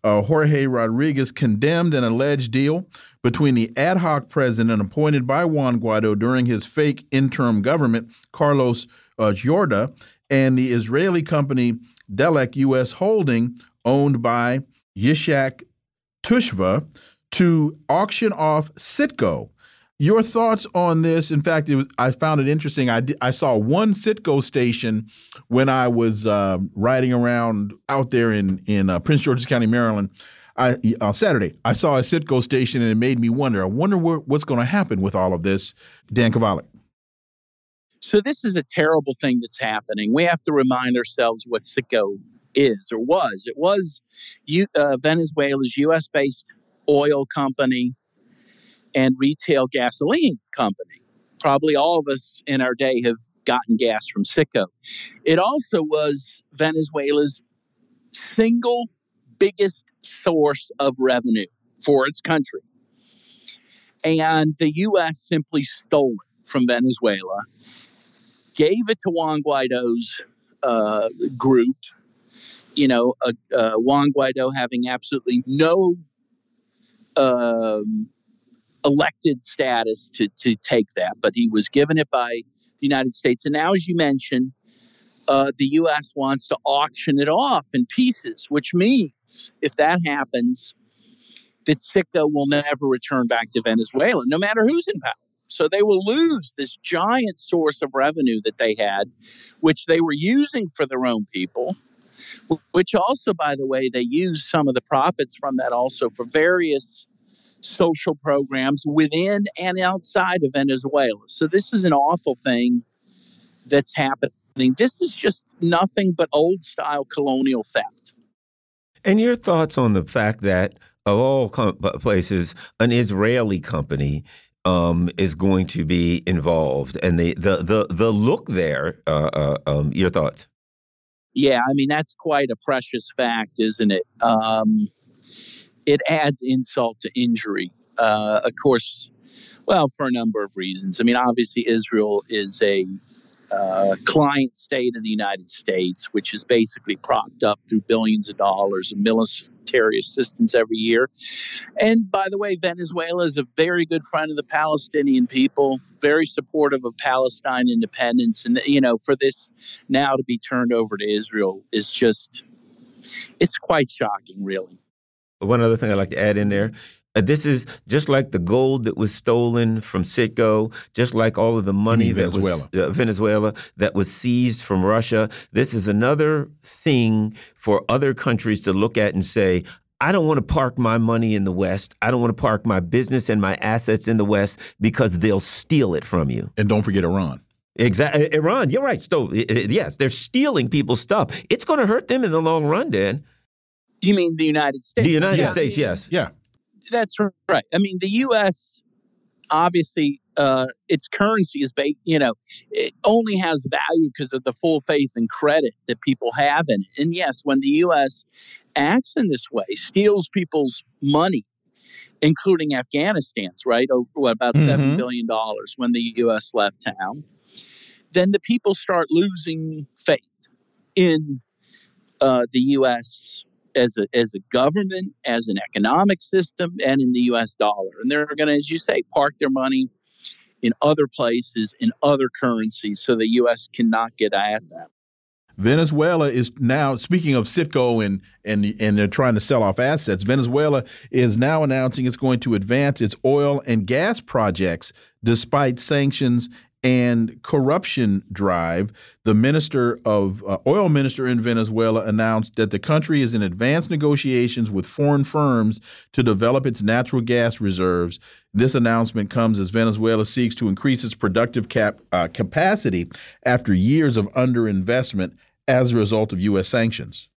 uh, Jorge Rodriguez, condemned an alleged deal between the ad hoc president appointed by Juan Guaido during his fake interim government, Carlos uh, Jorda, and the Israeli company Delek U.S. Holding, owned by Yitzhak Tshuva to auction off Citgo. Your thoughts on this? In fact, was, I found it interesting. I, I saw one Citgo station when I was uh, riding around out there in in uh, Prince George's County, Maryland. I, on Saturday, I saw a Citgo station, and it made me wonder. I wonder what's going to happen with all of this. Dan Kovalik. So this is a terrible thing that's happening. We have to remind ourselves what Citgo is or was. It was uh, Venezuela's U.S. based oil company, and retail gasoline company. Probably all of us in our day have gotten gas from Citgo. It also was Venezuela's single biggest source of revenue for its country. And the U.S. simply stole it from Venezuela, gave it to Juan Guaido's uh, group, you know, uh, uh, Juan Guaido having absolutely no um, elected status to, to take that, but he was given it by the United States. And now, as you mentioned, uh, the U.S. wants to auction it off in pieces, which means if that happens, that Citgo will never return back to Venezuela, no matter who's in power. So they will lose this giant source of revenue that they had, which they were using for their own people, which also, by the way, they use some of the profits from that also for various social programs within and outside of Venezuela. So this is an awful thing that's happening. This is just nothing but old style colonial theft. And your thoughts on the fact that, of all places, an Israeli company um, is going to be involved, and the the the, the look there. Uh, uh, um, your thoughts? Yeah, I mean that's quite a precious fact, isn't it? Um, it adds insult to injury. Uh, of course, well, for a number of reasons. I mean, obviously, Israel is a uh, client state of the United States, which is basically propped up through billions of dollars of military assistance every year. And by the way, Venezuela is a very good friend of the Palestinian people, very supportive of Palestine independence. And, you know, for this now to be turned over to Israel is just, it's quite shocking, really. One other thing I'd like to add in there this is just like the gold that was stolen from Citgo, just like all of the money that Venezuela. was uh, Venezuela that was seized from Russia. This is another thing for other countries to look at and say, I don't want to park my money in the West. I don't want to park my business and my assets in the West because they'll steal it from you. And don't forget Iran. Exactly. Iran, you're right, Stowe. Yes, they're stealing people's stuff. It's going to hurt them in the long run, Dan. You mean the United States? The United States, yes. Yeah. That's right. I mean, the U.S. obviously uh, its currency is based, you know, it only has value because of the full faith and credit that people have in it. And yes, when the U.S. acts in this way, steals people's money, including Afghanistan's, right? Over what, about mm-hmm. $7 billion when the U.S. left town, then the people start losing faith in uh, the U.S as a, as a government, as an economic system, and in the US dollar. And they're going to, as you say, park their money in other places, in other currencies, so the US cannot get at them. Venezuela is now speaking of Citgo and and and they're trying to sell off assets. Venezuela is now announcing it's going to advance its oil and gas projects despite sanctions and corruption drive, the minister of uh, oil minister in Venezuela announced that the country is in advanced negotiations with foreign firms to develop its natural gas reserves. This announcement comes as Venezuela seeks to increase its productive cap, uh, capacity after years of underinvestment as a result of U.S. sanctions.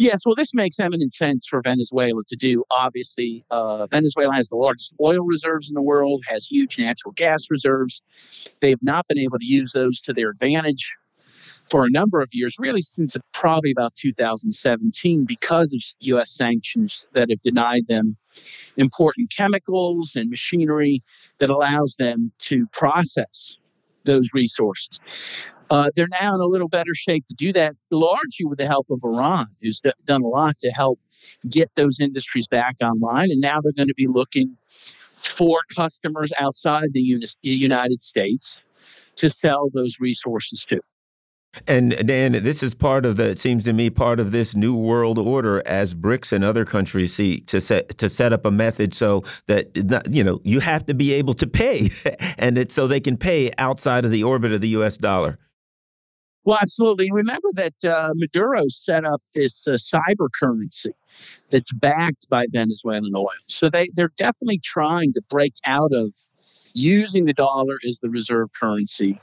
Yes, well, this makes eminent sense for Venezuela to do. Obviously, uh, Venezuela has the largest oil reserves in the world, has huge natural gas reserves. They have not been able to use those to their advantage for a number of years, really since probably about 2017, because of U.S. sanctions that have denied them important chemicals and machinery that allows them to process those resources. Uh, they're now in a little better shape to do that, largely with the help of Iran, who's d- done a lot to help get those industries back online. And now they're going to be looking for customers outside the uni- United States to sell those resources to. And Dan, this is part of the. It seems to me part of this new world order as BRICS and other countries seek to set to set up a method so that you know you have to be able to pay, and it's so they can pay outside of the orbit of the U.S. dollar. Well, absolutely. Remember that uh, Maduro set up this uh, cyber currency that's backed by Venezuelan oil. So they, they're definitely trying to break out of using the dollar as the reserve currency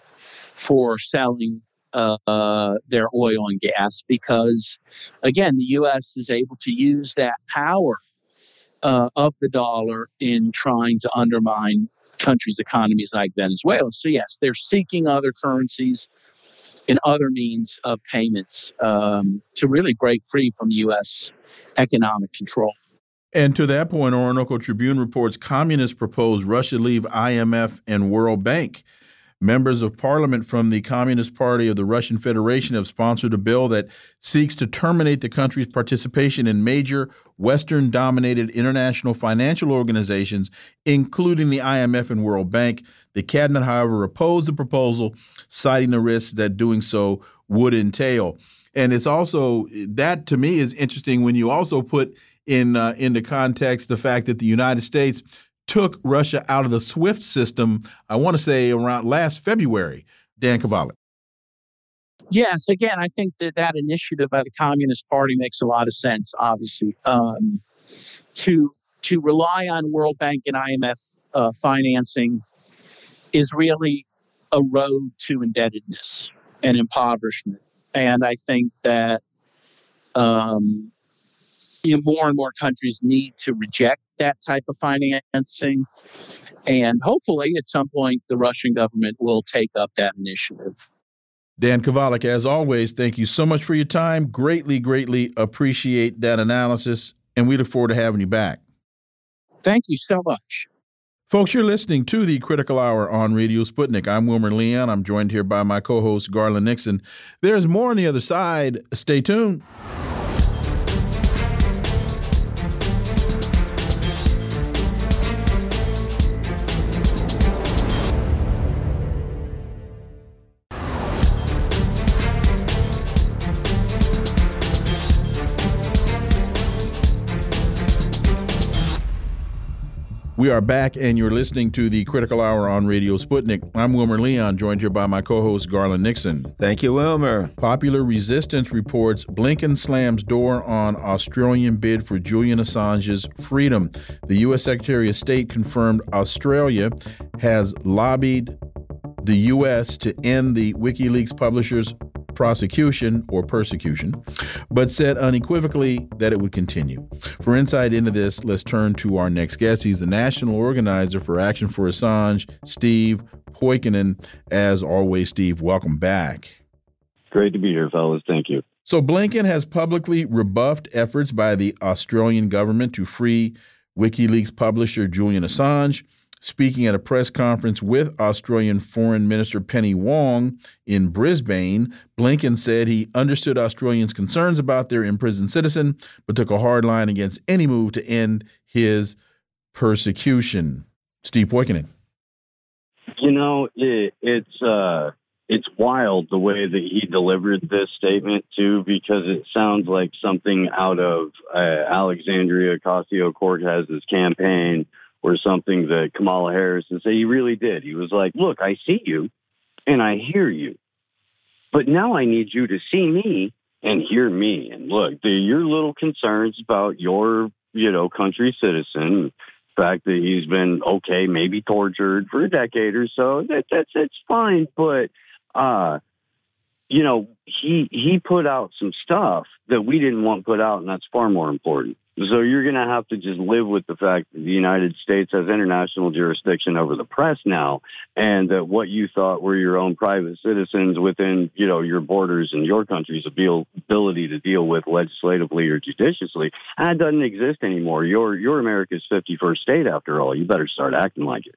for selling uh, their oil and gas because, again, the U.S. is able to use that power uh, of the dollar in trying to undermine countries' economies like Venezuela. So, yes, they're seeking other currencies and other means of payments um, to really break free from U.S. economic control. And to that point, Orinoco Tribune reports communists propose Russia leave IMF and World Bank. Members of parliament from the Communist Party of the Russian Federation have sponsored a bill that seeks to terminate the country's participation in major Western dominated international financial organizations, including the IMF and World Bank. The cabinet, however, opposed the proposal, citing the risks that doing so would entail. And it's also that to me is interesting when you also put in uh, into context the fact that the United States took Russia out of the SWIFT system, I want to say around last February. Dan Kovalik. Yes, again, I think that that initiative by the Communist Party makes a lot of sense. Obviously, um, to to rely on World Bank and IMF uh, financing is really a road to indebtedness and impoverishment. And I think that um, you know, more and more countries need to reject that type of financing. And hopefully, at some point, the Russian government will take up that initiative. Dan Kovalik, as always, thank you so much for your time. Greatly, greatly appreciate that analysis, and we look forward to having you back. Thank you so much. Folks, you're listening to the Critical Hour on Radio Sputnik. I'm Wilmer Leon. I'm joined here by my co host, Garland Nixon. There's more on the other side. Stay tuned. We are back, and you're listening to the Critical Hour on Radio Sputnik. I'm Wilmer Leon, joined here by my co host, Garland Nixon. Thank you, Wilmer. Popular Resistance reports Blinken slams door on Australian bid for Julian Assange's freedom. The U.S. Secretary of State confirmed Australia has lobbied the U.S. to end the WikiLeaks publisher's prosecution or persecution, but said unequivocally that it would continue. For insight into this, let's turn to our next guest. He's the national organizer for Action for Assange, Steve Poikonen. As always, Steve, welcome back. Great to be here, fellas. Thank you. So, Blinken has publicly rebuffed efforts by the Australian government to free WikiLeaks publisher Julian Assange. Speaking at a press conference with Australian Foreign Minister Penny Wong in Brisbane, Blinken said he understood Australians' concerns about their imprisoned citizen, but took a hard line against any move to end his persecution. Steve Poikonen. You know, it, it's uh, it's wild the way that he delivered this statement too, because it sounds like something out of uh, Alexandria Ocasio Cortez's campaign or something that Kamala Harris and say he really did. He was like, look, I see you and I hear you, but now I need you to see me and hear me. And look, the, your little concerns about your, you know, country citizen, fact that he's been okay, maybe tortured for a decade or so, that that's it's fine. But uh, you know, he he put out some stuff that we didn't want put out, and that's far more important. So you're going to have to just live with the fact that the United States has international jurisdiction over the press now, and that what you thought were your own private citizens within, you know, your borders and your country's ability to deal with legislatively or judiciously, that doesn't exist anymore. You're you're America's 51st state after all. You better start acting like it.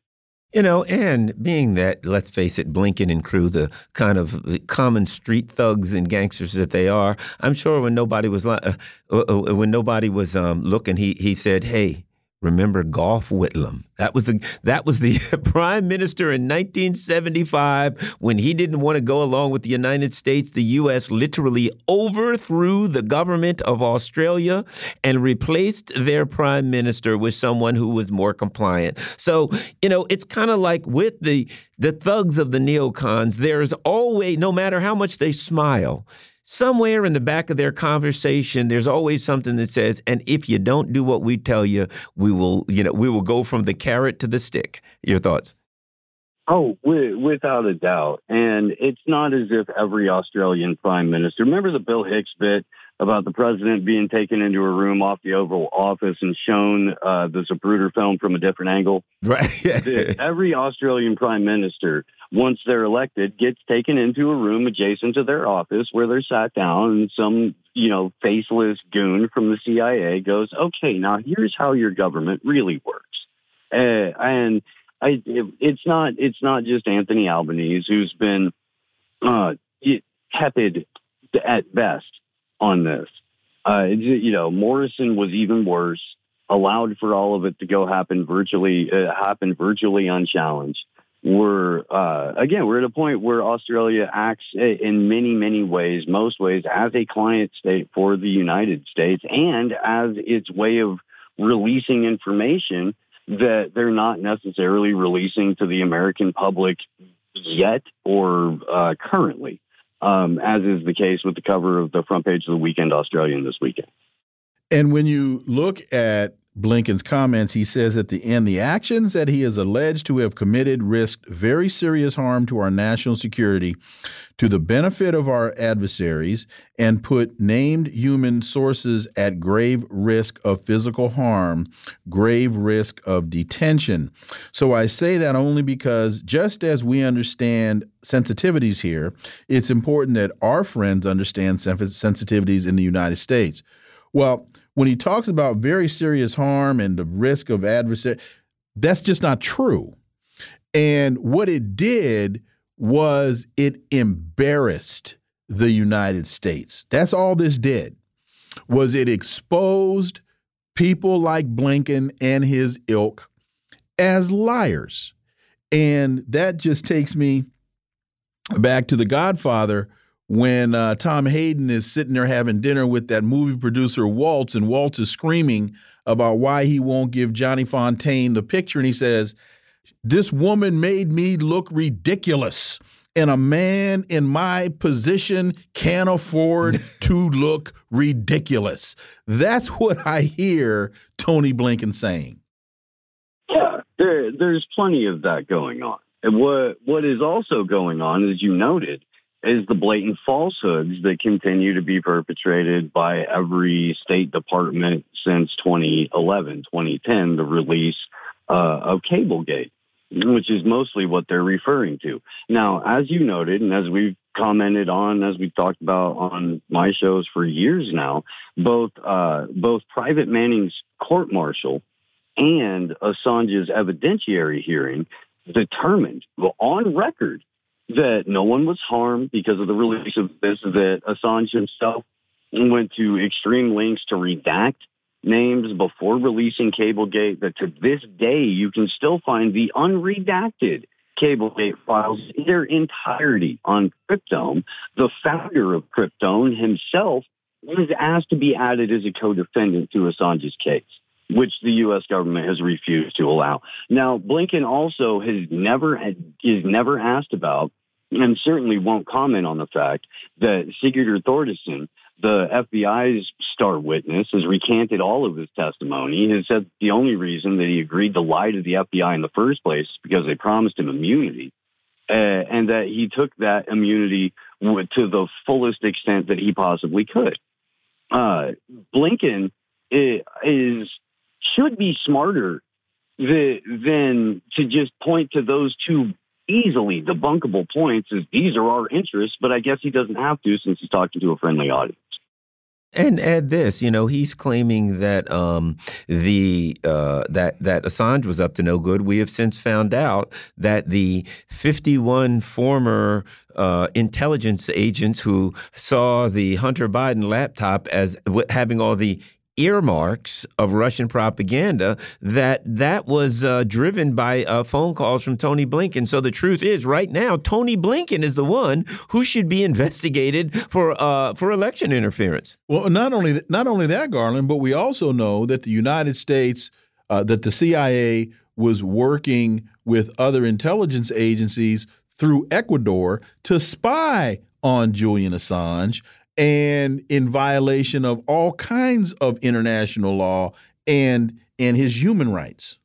You know, and being that, let's face it, Blinken and crew, the kind of common street thugs and gangsters that they are, I'm sure when nobody was uh, uh, uh, when nobody was um, looking, he he said, "Hey, Remember Gough Whitlam? That was the that was the prime minister in 1975 when he didn't want to go along with the United States. The U.S. literally overthrew the government of Australia and replaced their prime minister with someone who was more compliant. So you know, it's kind of like with the the thugs of the neocons. There's always, no matter how much they smile, somewhere in the back of their conversation there's always something that says and if you don't do what we tell you we will you know we will go from the carrot to the stick your thoughts Oh, without a doubt. And it's not as if every Australian prime minister, remember the Bill Hicks bit about the president being taken into a room off the Oval Office and shown uh, the Zapruder film from a different angle. Right. Every Australian prime minister, once they're elected, gets taken into a room adjacent to their office where they're sat down and some, you know, faceless goon from the CIA goes, okay, now here's how your government really works. Uh, and I, it, it's not, it's not just Anthony Albanese who's been uh, tepid at best on this. Uh, you know, Morrison was even worse. Allowed for all of it to go happen virtually, uh, happen virtually unchallenged. We're uh, again, we're at a point where Australia acts in many, many ways, most ways, as a client state for the United States, and as its way of releasing information that they're not necessarily releasing to the American public yet or uh, currently um, as is the case with the cover of the front page of the Weekend Australian this weekend. And when you look at Blinken's comments, he says at the end, the actions that he is alleged to have committed risked very serious harm to our national security to the benefit of our adversaries and put named human sources at grave risk of physical harm, grave risk of detention. So I say that only because just as we understand sensitivities here, it's important that our friends understand sensitivities in the United States. Well, when he talks about very serious harm and the risk of adversary, that's just not true. And what it did was it embarrassed the United States. That's all this did. Was it exposed people like Blinken and his ilk as liars. And that just takes me back to The Godfather when uh, Tom Hagen is sitting there having dinner with that movie producer Woltz, and Woltz is screaming about why he won't give Johnny Fontane the picture, and he says, "This woman made me look ridiculous." And a man in my position can't afford to look ridiculous. That's what I hear Tony Blinken saying. Yeah, there, there's plenty of that going on. And what what is also going on, as you noted, is the blatant falsehoods that continue to be perpetrated by every State Department since 2011, 2010, the release uh, of Cablegate, which is mostly what they're referring to. Now, as you noted, and as we've commented on, as we've talked about on my shows for years now, both uh, both Private Manning's court martial and Assange's evidentiary hearing determined on record that no one was harmed because of the release of this, that Assange himself went to extreme lengths to redact names before releasing Cablegate, that to this day you can still find the unredacted Cablegate files in their entirety on Cryptome. The founder of Cryptome himself was asked to be added as a co-defendant to Assange's case which the U.S. government has refused to allow. Now, Blinken also has never is never asked about and certainly won't comment on the fact that Sigurdur Thordarson, the FBI's star witness, has recanted all of his testimony. Has said the only reason that he agreed to lie to the FBI in the first place is because they promised him immunity. Uh, and that he took that immunity to the fullest extent that he possibly could. Uh, Blinken is should be smarter than to just point to those two easily debunkable points is these are our interests, but I guess he doesn't have to since he's talking to a friendly audience. And add this, you know, he's claiming that um, the uh, that that Assange was up to no good. We have since found out that the 51 former uh, intelligence agents who saw the Hunter Biden laptop as having all the earmarks of Russian propaganda that that was uh, driven by uh, phone calls from Tony Blinken. So the truth is, right now, Tony Blinken is the one who should be investigated for uh, for election interference. Well, not only not only that, Garland, but we also know that the United States, uh, that the CIA was working with other intelligence agencies through Ecuador to spy on Julian Assange and in violation of all kinds of international law and and his human rights.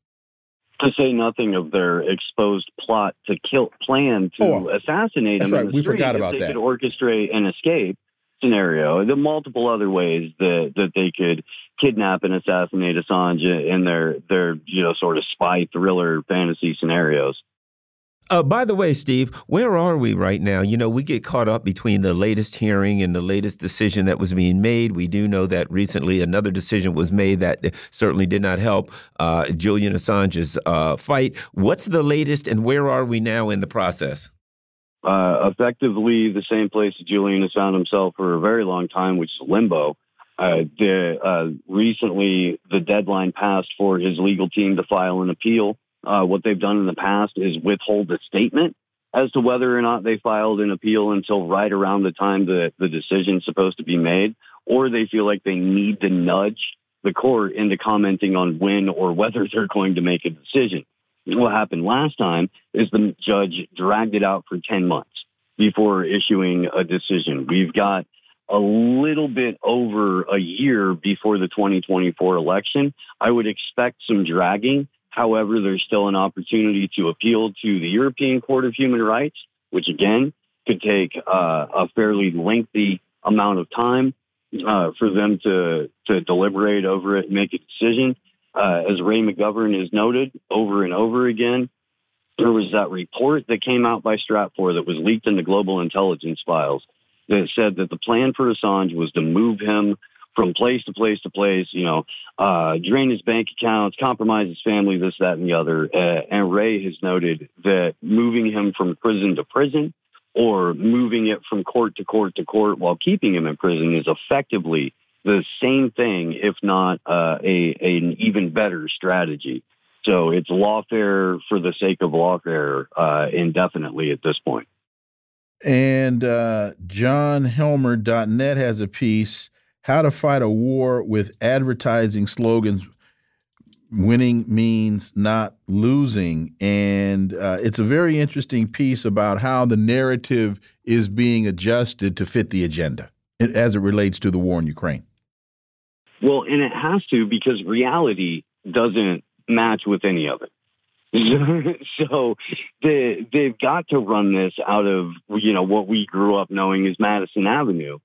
To say nothing of their exposed plot to kill, plan to oh, assassinate him. Right. we forgot about that. Could orchestrate an escape. scenario, the multiple other ways that that they could kidnap and assassinate Assange in their their you know sort of spy thriller fantasy scenarios. Uh, by the way, Steve, where are we right now? You know, we get caught up between the latest hearing and the latest decision that was being made. We do know that recently another decision was made that certainly did not help uh, Julian Assange's uh, fight. What's the latest, and where are we now in the process? Uh, effectively, the same place Julian has found himself for a very long time, which is limbo. Uh, the, uh, recently, the deadline passed for his legal team to file an appeal uh, what they've done in the past is withhold a statement as to whether or not they filed an appeal until right around the time that the decision is supposed to be made, or they feel like they need to nudge the court into commenting on when or whether they're going to make a decision. What happened last time is the judge dragged it out for 10 months before issuing a decision. We've got a little bit over a year before the 2024 election. I would expect some dragging However, there's still an opportunity to appeal to the European Court of Human Rights, which again could take uh, a fairly lengthy amount of time uh, for them to, to deliberate over it and make a decision. Uh, as Ray McGovern has noted over and over again, there was that report that came out by Stratfor that was leaked in the global intelligence files that said that the plan for Assange was to move him from place to place to place, you know, uh, drain his bank accounts, compromise his family, this, that, and the other. Uh, and Ray has noted that moving him from prison to prison or moving it from court to court to court while keeping him in prison is effectively the same thing, if not uh, a, a, an even better strategy. So it's lawfare for the sake of lawfare uh, indefinitely at this point. And uh, JohnHelmer.net has a piece how to Fight a War with Advertising Slogans. Winning means not losing. And uh, it's a very interesting piece about how the narrative is being adjusted to fit the agenda as it relates to the war in Ukraine. Well, and it has to because reality doesn't match with any of it. so they, they've got to run this out of you know what we grew up knowing as Madison Avenue,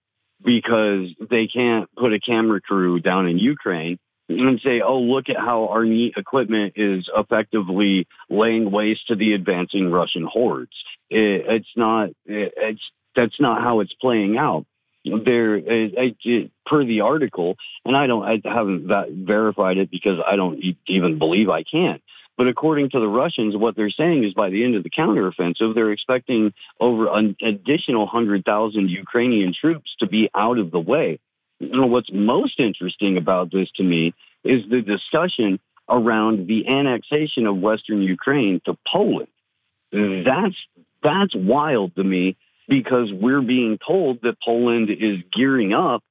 because they can't put a camera crew down in Ukraine and say, oh, look at how our neat equipment is effectively laying waste to the advancing Russian hordes. It, it's not, it, it's, that's not how it's playing out. There, I, I, per the article, and I don't, I haven't verified it because I don't even believe I can. But according to the Russians, what they're saying is by the end of the counteroffensive, they're expecting over an additional 100,000 Ukrainian troops to be out of the way. Know, what's most interesting about this to me is the discussion around the annexation of Western Ukraine to Poland. That's, that's wild to me because we're being told that Poland is gearing up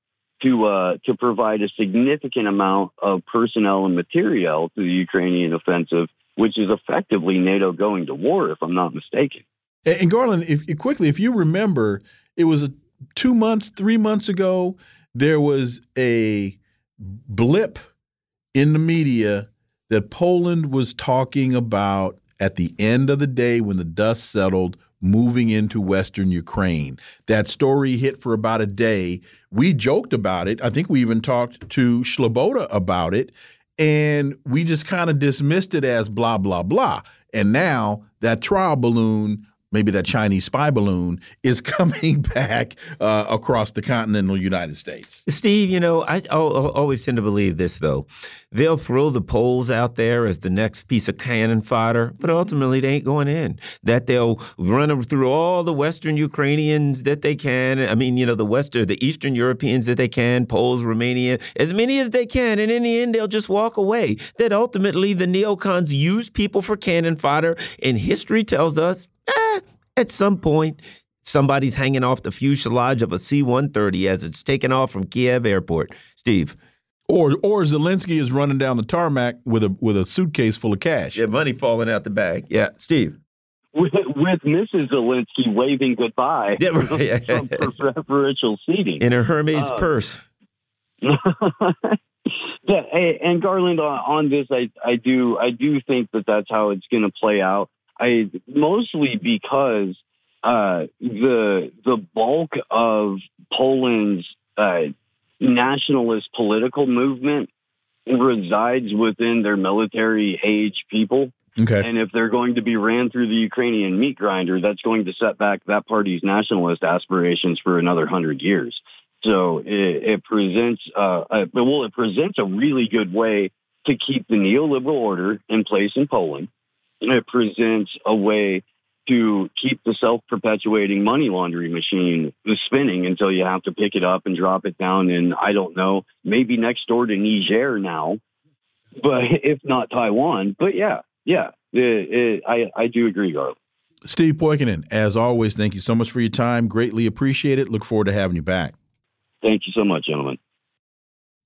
to uh, to provide a significant amount of personnel and material to the Ukrainian offensive which is effectively NATO going to war, if I'm not mistaken. And, Garland, if quickly, if you remember, it was two months, three months ago, there was a blip in the media that Poland was talking about at the end of the day when the dust settled moving into Western Ukraine. That story hit for about a day. We joked about it. I think we even talked to Sleboda about it and we just kind of dismissed it as blah blah blah. And now that trial balloon maybe that Chinese spy balloon is coming back uh, across the continental United States. Steve, you know, I always tend to believe this, though. They'll throw the Poles out there as the next piece of cannon fodder, but ultimately they ain't going in. That they'll run them through all the Western Ukrainians that they can. I mean, you know, the Western, the Eastern Europeans that they can, Poles, Romania, as many as they can. And in the end, they'll just walk away. That ultimately the neocons use people for cannon fodder. And history tells us at some point, somebody's hanging off the fuselage of a C 130 as it's taken off from Kiev airport. Steve. Or, or Zelensky is running down the tarmac with a with a suitcase full of cash. Yeah, money falling out the bag. Yeah, Steve. With, with Mrs. Zelensky waving goodbye yeah, right. from preferential seating in her Hermes uh, purse. yeah, and Garland on, on this, I I do I do think that that's how it's going to play out. I mostly because uh, the the bulk of Poland's uh, nationalist political movement resides within their military age people. Okay. And if they're going to be ran through the Ukrainian meat grinder, that's going to set back that party's nationalist aspirations for another hundred years. So it, it presents, uh, a, well, it presents a really good way to keep the neoliberal order in place in Poland. It presents a way to keep the self-perpetuating money laundering machine spinning until you have to pick it up and drop it down in, I don't know, maybe next door to Niger now, but if not Taiwan. But yeah, yeah, it, it, I, I do agree, Garland. Steve Poikonen, as always, thank you so much for your time. Greatly appreciate it. Look forward to having you back. Thank you so much, gentlemen.